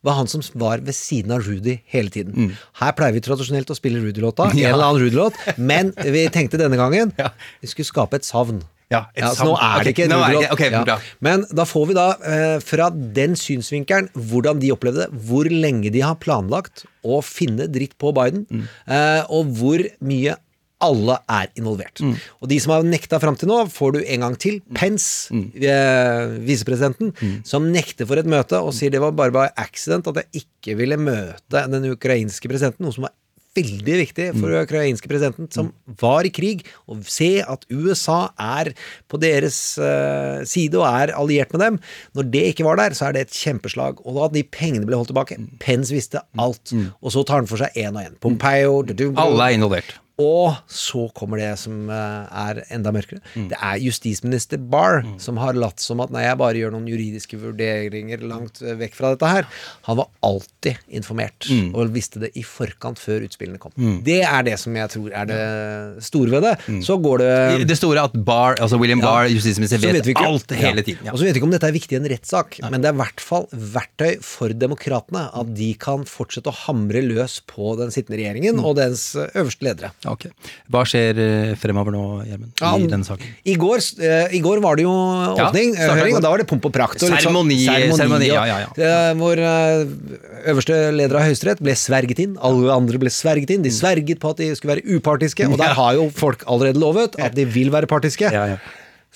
Var han som var ved siden av Rudy hele tiden. Her pleier vi tradisjonelt å spille Rudy-låta, en eller annen Rudy-låt, men vi tenkte denne gangen vi skulle skape et savn. Ja, et så nå savn. er det okay. ikke en Rudy-låt. Okay, Ja. Men da får vi da eh, fra den synsvinkelen hvordan de opplevde det, hvor lenge de har planlagt å finne dritt på Biden, Mm. eh, og hvor mye alle er involvert. Mm. Og de som har nekta fram til nå, får du en gang til. Pence, Mm. eh, visepresidenten, som nekter for et møte og sier det var bare by accident at jeg ikke ville møte den ukrainske presidenten, noe som var veldig viktig for den ukrainske presidenten, som var i krig, og se at USA er på deres eh, side og er alliert med dem. Når det ikke var der, så er det et kjempeslag. Og da de pengene ble holdt tilbake Pence visste alt. Og så tar han for seg én og én. Pompeo du, du, Alle er involvert. Og så kommer det som eh, er enda mørkere. Det er justisminister Barr som har latt som at nei, jeg bare gjør noen juridiske vurderinger langt eh, vekk fra dette her. Han var alltid informert Mm. og visste det i forkant før utspillene kom. Mm. Det er det som jeg tror er det store ved det. Så går det Det store at Barr, altså William Ja. Barr, justisminister, vet, vet, alt hele tiden. Ja. Og så vet vi ikke om dette er viktig i en rettssak, men det er i hvert fall verktøy for demokratene. At de kan fortsette å hamre løs på den sittende regjeringen og dens øverste ledere. Ok. Hva skjer eh, fremover nå, Gjermund, Ja, i denne saken? I går, eh, I går var det jo åpning, ja, høring, og da var det pomp og prakt. Og sånn Seremoni, seremoni, ja, ja, ja. eh, Hvor eh, øverste leder av Høyesterett ble sverget inn. Alle andre ble sverget inn. De sverget på at de skulle være upartiske, og der har jo folk allerede lovet at de vil være partiske.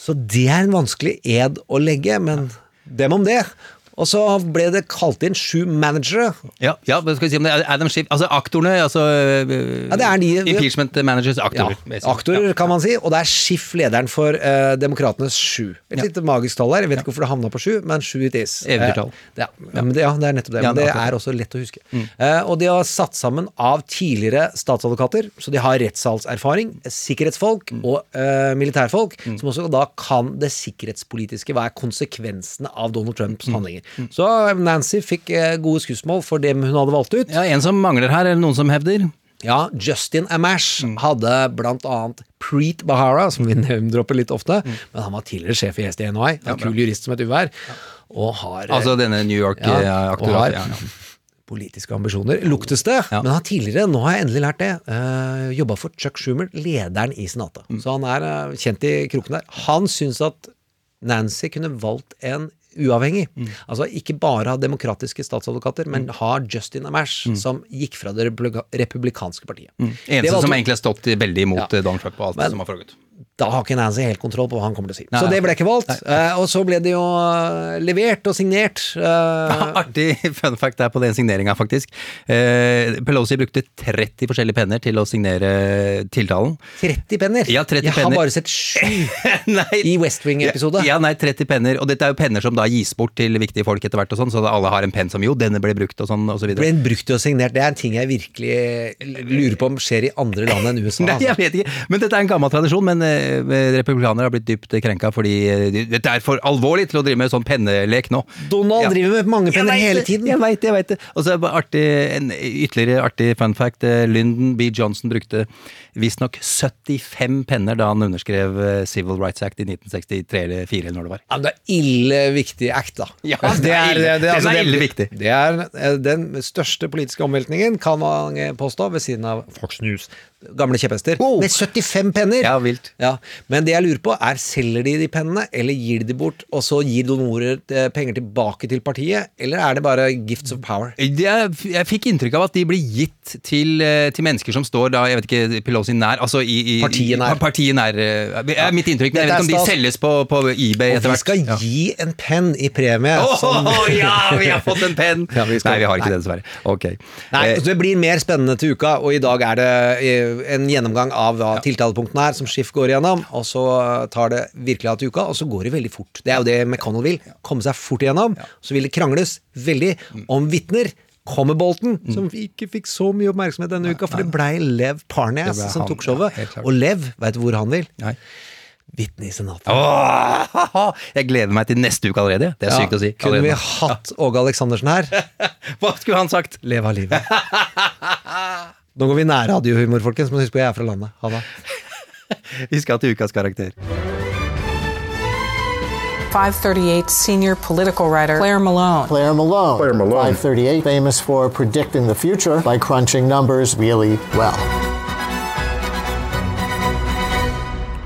Så det er en vanskelig ed å legge, men dem om det. Og så ble det kalt inn sju managere. Ja, ja men skal vi si om det? er Adam Schiff, altså aktorene, altså Ja, det er de- Impeachment managers, aktorer. Ja, aktorer, kan man si. Og det er Schiff, lederen for uh, Demokratenes sju. Et Ja. lite magisk tall her. Jeg vet ikke hvorfor det havna på sju, men sju it is. Eventyrtall. Uh, ja, det, ja, det er nettopp det. Men det er også lett å huske. Eh, og de har satt sammen av tidligere statsadvokater, så de har rettssalserfaring, sikkerhetsfolk og uh, militærfolk, som også da kan det sikkerhetspolitiske. Hva er konsekvensene av Donald Trumps handlinger? Så Nancy fikk eh, gode skussmål for dem hun hadde valgt ut. Ja, En som mangler her, eller noen som hevder? Ja, Justin Amash hadde blant annet Preet Bahara, som vi name-dropper litt ofte, men han var tidligere sjef i SDNY, en kul jurist som et uvær, og har eh, Altså denne New York-aktoren. Ja, ja. politiske ambisjoner, luktes det. Men han tidligere, nå har jeg endelig lært det, uh, jobba for Chuck Schumer, lederen i Senatet. Så han er uh, kjent i kroken der. Han syns at Nancy kunne valgt en uavhengig. Altså ikke bare ha demokratiske statsadvokater, men ha Justin Amash, som gikk fra det republikanske partiet. Mm. Eneste som egentlig har stått veldig imot Ja. eh, Donald Trump og alt Men- som har foregått. Da har ikke Nancy helt kontroll på hva han kommer til å si. Nei, så det ble ikke valgt. Uh, og så ble det jo eh, levert og signert. eh, Artig fun fact der på den signeringa, faktisk. Uh, Pelosi brukte 30 forskjellige penner til å signere tiltalen. 30 penner! Ja, 30 jeg har bare sett sju i West Wing-episode. Ja, nei, 30 penner. Og dette er jo penner som da gis bort til viktige folk etter hvert, og sånn, så alle har en penn som jo, denne ble brukt, og sånn, og så Ble videre. en brukt og signert. Det er en ting jeg virkelig lurer på om skjer i andre land enn USA. Nei, jeg Altså. vet ikke. Men dette er en gammel tradisjon, men republikanere har blitt dypt krenka fordi eh, dette er for alvorlig til å drive med sånn pennelek nå. Donald Ja. driver med mange penner hele tiden. Jeg veit det, jeg vet det. Og så er det bare artig, en ytterligere artig fun fact. eh, Lyndon B. Johnson brukte visstnok 75 penner da han underskrev eh, Civil Rights Act i 1963 eller 4 eller når det var. Ja, men det er ille viktig act, da. Ja, det er ille. Den er ille viktig. Det er eh, den største politiske omveltningen, kan man eh, påstå, ved siden av Fox News. Gamle kjepphester. Med 75 penner! Ja, vilt. Ja, Men det jeg lurer på, er selger de de pennene, eller gir de de bort, og så gir donorer eh, penger tilbake til partiet, eller er det bare gifts of power? Er- jeg fikk inntrykk av at de blir gitt til, eh, til mennesker som står da, jeg vet ikke, Pelosi nær, altså i, i Partiet nær. Partiet nær. ja. Er mitt inntrykk, men jeg vet ikke om de selges på, på eBay Og etter vi skal Ja. gi en penn i premie. Åh, som- ja, vi har fått en penn! Ja, vi Nei, vi har ikke Nei. det, dessverre. Ok. Nei, Eh, så Det blir mer spennende til uka, og i dag er det eh, en gjennomgang av hva tiltalepunktene er, som Schiff går igjennom. Og så tar det virkelig av til uka, og så går det veldig fort. Det er jo det McConnell vil. Komme seg fort igjennom. Så vil det krangles veldig Mm. om vitner. Kommer Bolten, som ikke fikk så mye oppmerksomhet denne uka, for det blei Lev Parnes ble som tok showet. og Lev, veit du hvor han vil? Nei. Vitne i Senatet. Åh, jeg gleder meg til neste uke allerede. Det er Ja, sykt å si. Kunne vi allerede hatt Åge Aleksandersen her? Hva skulle han sagt? Lev av livet. Nå går vi nærradiohumor, folkens, men husk på jeg er fra landet. Ha det. Vi skal til ukas karakter. 538 senior political writer Claire Malone. Claire Malone. Claire Malone. 538, famous for predicting the future by crunching numbers really well.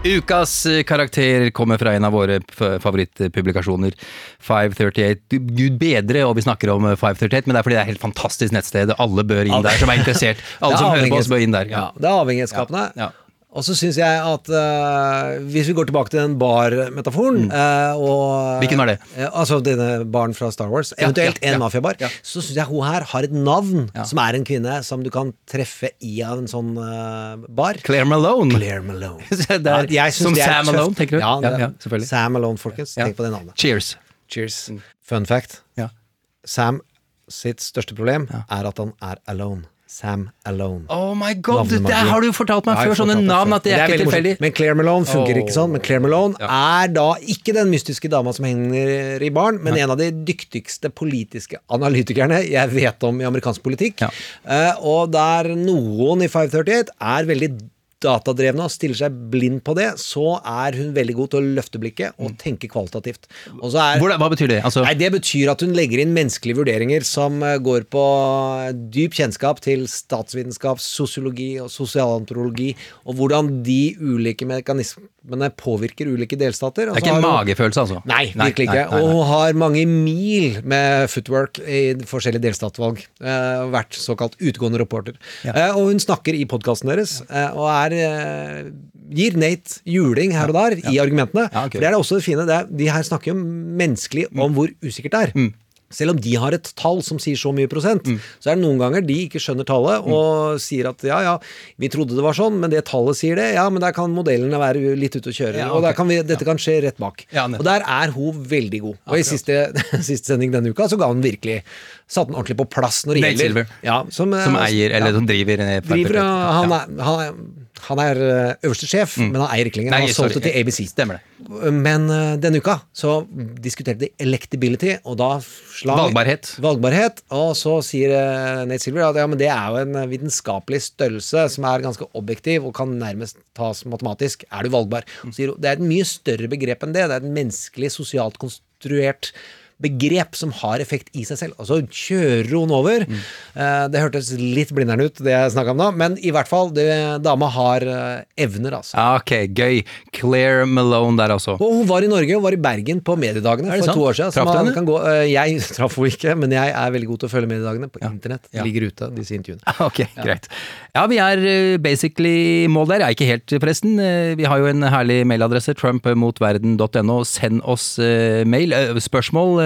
Ukas eh, karakter kommer fra en av våre favorittpublikasjoner, 538. Gud bedre, og vi snakker om eh, 538, men det er fordi det er et helt fantastisk nettsted. Alle bør inn der som er interessert. Alle er som hører på oss, bør inn der. Ja, det er avhengighetsskapende. Ja. Og så syns jeg at uh, hvis vi går tilbake til den bar-metaforen uh, og Hvilken var det? Uh, altså denne baren fra Star Wars, eventuelt ja, ja. en mafiabar, Ja. så syns jeg hun her har et navn som er en kvinne som du kan treffe i av en sånn bar. Claire Malone. Claire Malone. Er- som er Sam. Malone, tenker du? Ja, selvfølgelig. Sam Malone, folkens. Tenk på det navnet. Cheers. Cheers. Fun fact. Ja. Sam sitt største problem er at han er alone. Sam Alone. Oh my god, det har du fortalt meg før, sånne navn at det er ikke er ikke tilfeldig. Men Claire Malone funker Oh. ikke sånn. Men Claire Malone er da ikke den mystiske dama som henger i baren, men en av de dyktigste politiske analytikerne jeg vet om i amerikansk politikk. Eh, og der noen i 538 er veldig datadrevne og stiller seg blind på det, så er hun veldig god til å løfte blikket og tenke kvalitativt. Er, Hvordan, hva betyr det? Altså, Nei, Det betyr at hun legger inn menneskelige vurderinger som eh, går på dyp kjennskap til statsvitenskap, sosiologi og sosialantropologi, og hvordan de ulike mekanismene påvirker ulike delstater. det er ikke en magefølelse, altså? Nei, virkelig ikke. nei, nei, Og hun har mange mil med footwork i forskjellige delstatsvalg. Uh, vært såkalt utegående reporter. Eh, og hun snakker i podkasten deres, uh, og er eh, gir Nate juling her og der i argumentene. Ja, ok. For det er det også det fine. Det er, de her snakker jo menneskelig om hvor usikkert det er. Selv om de har et tall som sier så mye prosent, så er det noen ganger de ikke skjønner tallet og sier at ja, ja, vi trodde det var sånn, men det tallet sier det, ja, men der kan modellene være litt ute å kjøre. Ja, Og der kan vi, dette kan skje rett bak. Ja, og der er hun veldig god. Og i siste, siste sending denne uka så ga hun virkelig Satte den ordentlig på plass når det gjelder. Ja, som, eh, Som eier, eller ja, som driver driver og han, er, han, er, han er eh, øverste sjef, men han eier ikke lenger. Han har solgt det til ABC. Stemmer det. Men eh, denne uka så diskuterte de electability, og da slag Valgbarhet. Valgbarhet, Og så sier eh, Nate Silver at ja, men det er jo en vitenskapelig størrelse som er ganske objektiv og kan nærmest tas matematisk. Er du valgbar? Mm. Sier det er et mye større begrep enn det. Det er et menneskelig, sosialt konstruert begrep som har effekt i seg selv. Og så kjører hun over. Mm. Eh, Det hørtes litt blinderen ut, det jeg snakka om nå, men i hvert fall, det, dama har eh, evner, altså. Ok, gøy. Claire Malone der også. Og hun var i Norge, hun var i Bergen på mediedagene for sant? to år siden. Traff du henne? kan gå, eh, jeg traff henne ikke, men jeg er veldig god til å følge mediedagene på internett. De Ja. ligger ute, disse intervjuene. Ok, greit. Ja, vi er basically mål der. Jeg er ikke helt, forresten. Vi har jo en herlig mailadresse, trumpmotverden.no. Send oss mail. Spørsmål,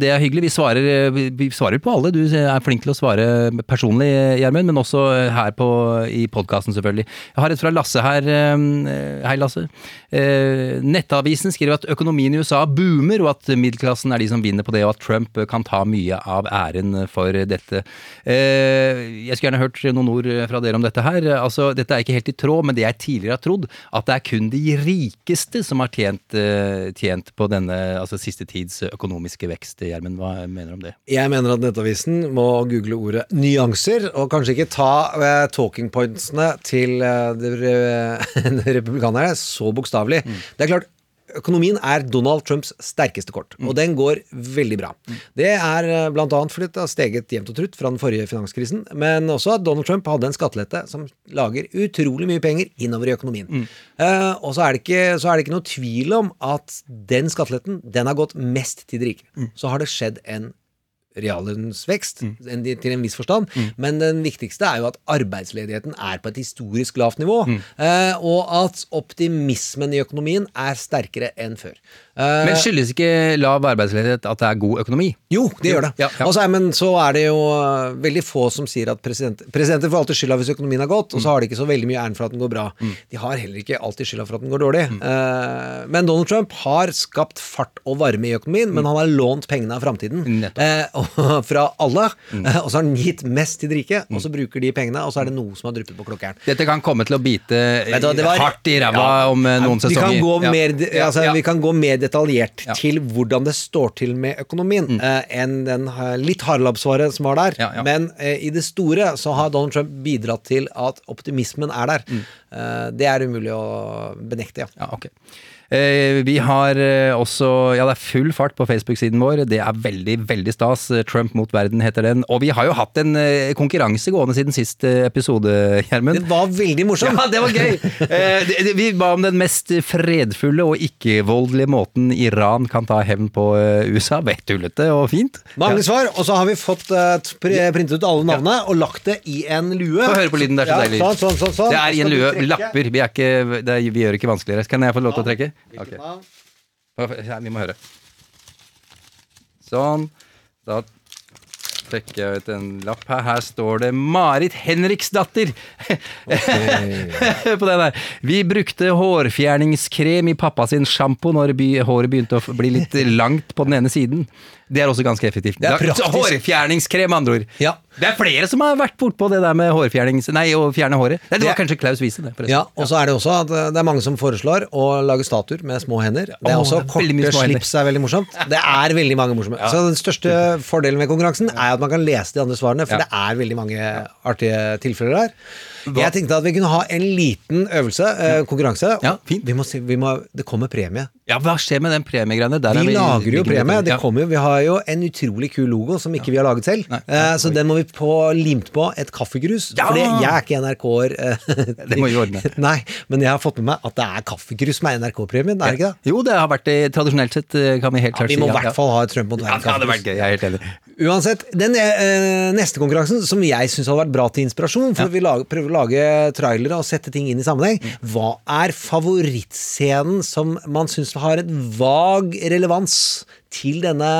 det er hyggelig. Vi svarer, eh, vi- svarer på alle. Du er flink til å svare personlig, eh, Gjermund, men også eh, her på, i podkasten, selvfølgelig. Jeg har et fra Lasse her. eh, Hei, Lasse. Eh, Nettavisen skriver at økonomien i USA boomer, og at middelklassen er de som vinner på det, og at Trump kan ta mye av æren for dette. Eh, Jeg skulle gjerne hørt noen ord fra dere om dette her. Altså, Dette er ikke helt i tråd med det jeg tidligere har trodd, at det er kun de rikeste som har tjent, eh, tjent på denne altså, siste tids økonomiske vekst. Gjermund, hva mener du om det? Jeg mener at Nettavisen må google ordet nyanser, og kanskje ikke ta eh, talking pointsene til eh, de republikanerne så bokstavelig. Det er klart, Økonomien er Donald Trumps sterkeste kort, og den går veldig bra. Det er bl.a. blant annet fordi det har steget jevnt og trutt fra den forrige finanskrisen, men også at Donald Trump hadde en skattelette som lager utrolig mye penger innover i økonomien. Eh, og så er, det ikke, så er det ikke noe tvil om at den skatteletten den har gått mest til de rike. Så har det skjedd en reallønnsvekst mm. til en viss forstand, men den viktigste er jo at arbeidsledigheten er på et historisk lavt nivå, Mm. og at optimismen i økonomien er sterkere enn før. Eh, Men skyldes ikke lav arbeidsledighet at det er god økonomi? jo, det gjør det. Ja, ja. Og så er, men så er det jo uh, veldig få som sier at president, presidenter får alltid skylda hvis økonomien er godt, og så har de ikke så veldig mye æren for at den går bra. De har heller ikke alltid skylda for at den går dårlig. Mm. men Donald Trump har skapt fart og varme i økonomien, men han har lånt pengene av framtiden eh, fra alle, eh, og så har han gitt mest til de rike, og så bruker de pengene, og så er det noe som har dryppet på klokkeren. Dette kan komme til å bite du var- hardt i ræva Ja. om noen sesonger. Vi kan, gå mer, Ja, altså, vi kan gå mer detaljert Ja. til hvordan det står til med økonomien, eh, enn den eh, litt hardlabbsvaret som var der. Ja, ja. Men eh, i det store så har Donald Trump bidratt til at optimismen er der. Eh, det er umulig å benekte, ja. Ja, ok. Eh, vi har eh, også Ja, det er full fart på Facebook-siden vår. Det er veldig, veldig stas. Eh, Trump mot verden heter den. Og vi har jo hatt en konkurranse gående siden sist episode, Gjermund. Det var veldig morsomt! Ja, det var gøy! Vi ba om den mest fredfulle og ikke-voldelige måten Iran kan ta hevn på USA. Vet tullete og fint. Mange svar, og så har vi fått printet ut alle navnene og lagt det i en lue. Få høre på lyden, det er så Ja, deilig. Sånn, sånn, sånn, sånn. Det er i en lue. Lapper. Vi, er ikke, det er, vi gjør det ikke vanskeligere. Kan jeg få lov til å trekke? Hvilket navn? Ja, Vi må høre. Sånn. Da trekker jeg ut en lapp her. Her står det Marit Henriksdatter. på den der. Vi brukte hårfjerningskrem i pappa sin sjampo når håret begynte å bli litt langt på den ene siden. Det er også ganske effektivt. Det er praktisk. Hårfjerningskrem, andre ord. Ja. Det er flere som har vært bortpå det der med hårfjernings... Nei, å fjerne håret. Nei, det var kanskje Klaus Wiese, det. forresten. Ja, og så er det også at eh, det er mange som foreslår å lage statuer med små hender. Det er Åh, også det er Korte slips er veldig morsomt. Det er veldig mange morsomme. Så den største fordelen med konkurransen er at man kan lese de andre svarene, for Ja. det er veldig mange artige tilfeller der. Jeg tenkte at vi kunne ha en liten øvelse, eh, konkurranse. Ja, fint. Vi må, si- vi må, det kommer premie. Ja, hva skjer med den premiegreiene? Der er Vi lager jo ligger premie. Det Ja. kommer jo, vi har jo en utrolig kul logo som ikke vi har laget selv. Nei. Eh, så den må vi få limt på et kaffegrus. Ja! Fordi jeg er ikke NRK-er. eh, Det må vi ordne. Nei, men jeg har fått med meg at det er kaffegrus som er NRK-premien, er det ikke det? Jo, det har vært det tradisjonelt sett, eh, kan vi helt klart vi må i si. hvert fall ha et Trump mot Ja, det hadde vært verden-kaffegrus. gøy, jeg er helt enig. Uansett, den eh, neste konkurransen, som jeg syns hadde vært bra til inspirasjon, for vi lager, prøver å lage trailere og sette ting inn i sammenheng, Mm. hva er favorittscenen som man syns har et vag relevans til denne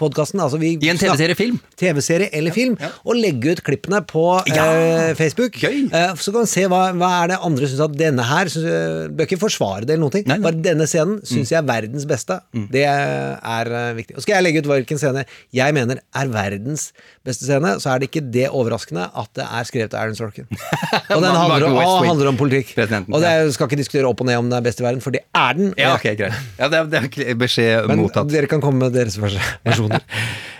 podkasten? Altså I en TV-serie, film? TV-serie eller film, og legge ut klippene på Ja. eh, Facebook. Eh, så kan man se hva, hva er det andre syns at denne her synes, jeg- Bør ikke forsvare det eller noen ting. Nei, nei. Bare denne scenen syns jeg er verdens beste. Det er eh, viktig. Og skal jeg legge ut hvilken scene jeg mener er verdens beste scene, så er det ikke det overraskende at det er skrevet av Aaron Sorkin. Og den handler om, og handler om politikk. Og det skal ikke diskutere opp og ned om den er best i verden, for det er den. Ja, ok, greit. Ja, det er, det er beskjed Men mottatt. dere kan komme med deres versjoner.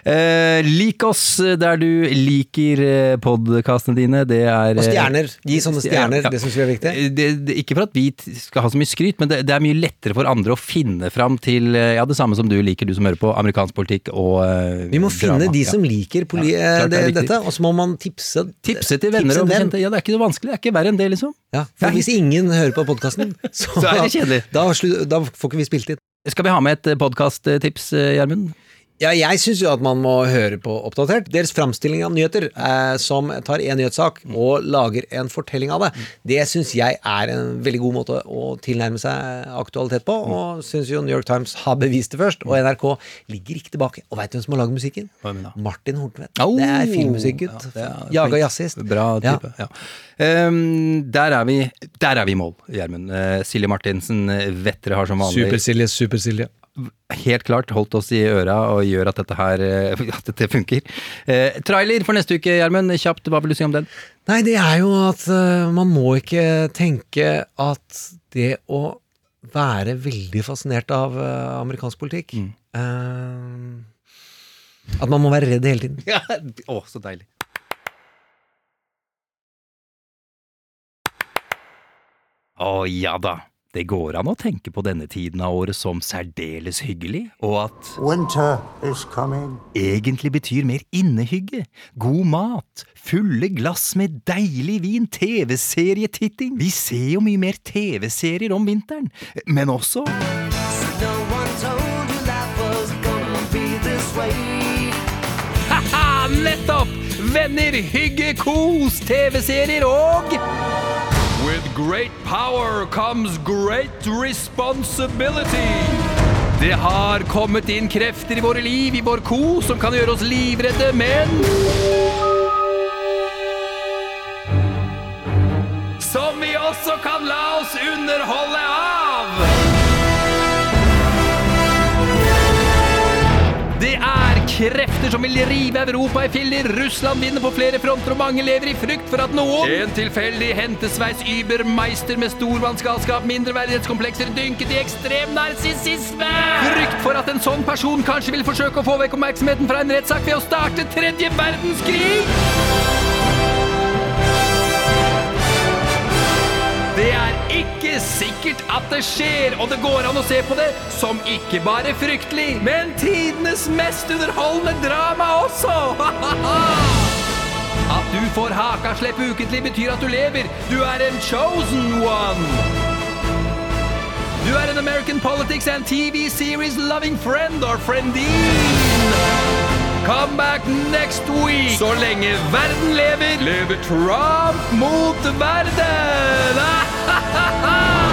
Eh, lik oss der du liker podkastene dine. Det er Og stjerner. Gi sånne stjerner. Ja. Det syns vi er viktig. Eh, Det, det, ikke for at vi skal ha så mye skryt, men det, det er mye lettere for andre å finne fram til eh, ja, det samme som du liker, du som hører på amerikansk politikk og eh, Vi må finne de som liker poli Ja, eh, klart det det, dette, og så må man tipse Tipse til venner og dem. bekjente. Ja, det er ikke så vanskelig. Det er ikke verre enn det, liksom. Ja, for hvis ingen hører på podkasten, så, Så er. Da, da får ikke vi spilt inn. Skal vi ha med et podkasttips, Gjermund? Ja, jeg syns jo at man må høre på Oppdatert. Deres framstilling av nyheter, eh, som tar en nyhetssak og lager en fortelling av det, det syns jeg er en veldig god måte å tilnærme seg aktualitet på, og syns jo New York Times har bevist det først. Og NRK ligger ikke tilbake. Og veit du hvem som har lagd musikken? Martin Hortvedt. Oh! det er filmmusikkgutt. Ja, Jaga jazzist. Bra type. Ja. Ehm, der, er vi, der er vi i mål, Gjermund. Uh, Silje Martinsen, eh, Vettere har som vanlig Super-Silje, Super-Silje. Helt klart holdt oss i øra og gjør at dette her eh, at dette funker. Eh, trailer for neste uke, Gjermund. Kjapt, hva vil du si om den? Nei, det er jo at uh, man må ikke tenke at det å være veldig fascinert av uh, amerikansk politikk eh, At man må være redd hele tiden. Ja, å, så deilig. Å ja da. Det går an å tenke på denne tiden av året som særdeles hyggelig, og at Winter is coming. egentlig betyr mer innehygge, god mat, fulle glass med deilig vin, TV-serietitting. Vi ser jo mye mer TV-serier om vinteren, men også Haha, nettopp! Venner, hygge, kos, TV-serier og With great power comes great responsibility. Det har kommet inn krefter i våre liv, i vår ko, som kan gjøre oss livredde, men Som vi også kan la oss underholde av. krefter som vil rive Europa i filler. Russland vinner på flere fronter, og mange lever i frykt for at noen En tilfeldig hentesveis übermeister med stormannsgalskap, mindreverdighetskomplekser, dynket i ekstrem narsissisme. Frykt for at en sånn person kanskje vil forsøke å få vekk oppmerksomheten fra en rettssak ved å starte tredje verdenskrig. Det er ikke sikkert at det skjer, og det går an å se på det som ikke bare fryktelig, men tidenes mest underholdende drama også! At du får hakaslepp ukentlig betyr at du lever. Du er en chosen one. Du er en American politics and TV series loving friend or friendine. Come back next week! Så lenge verden lever, lever Trump mot verden!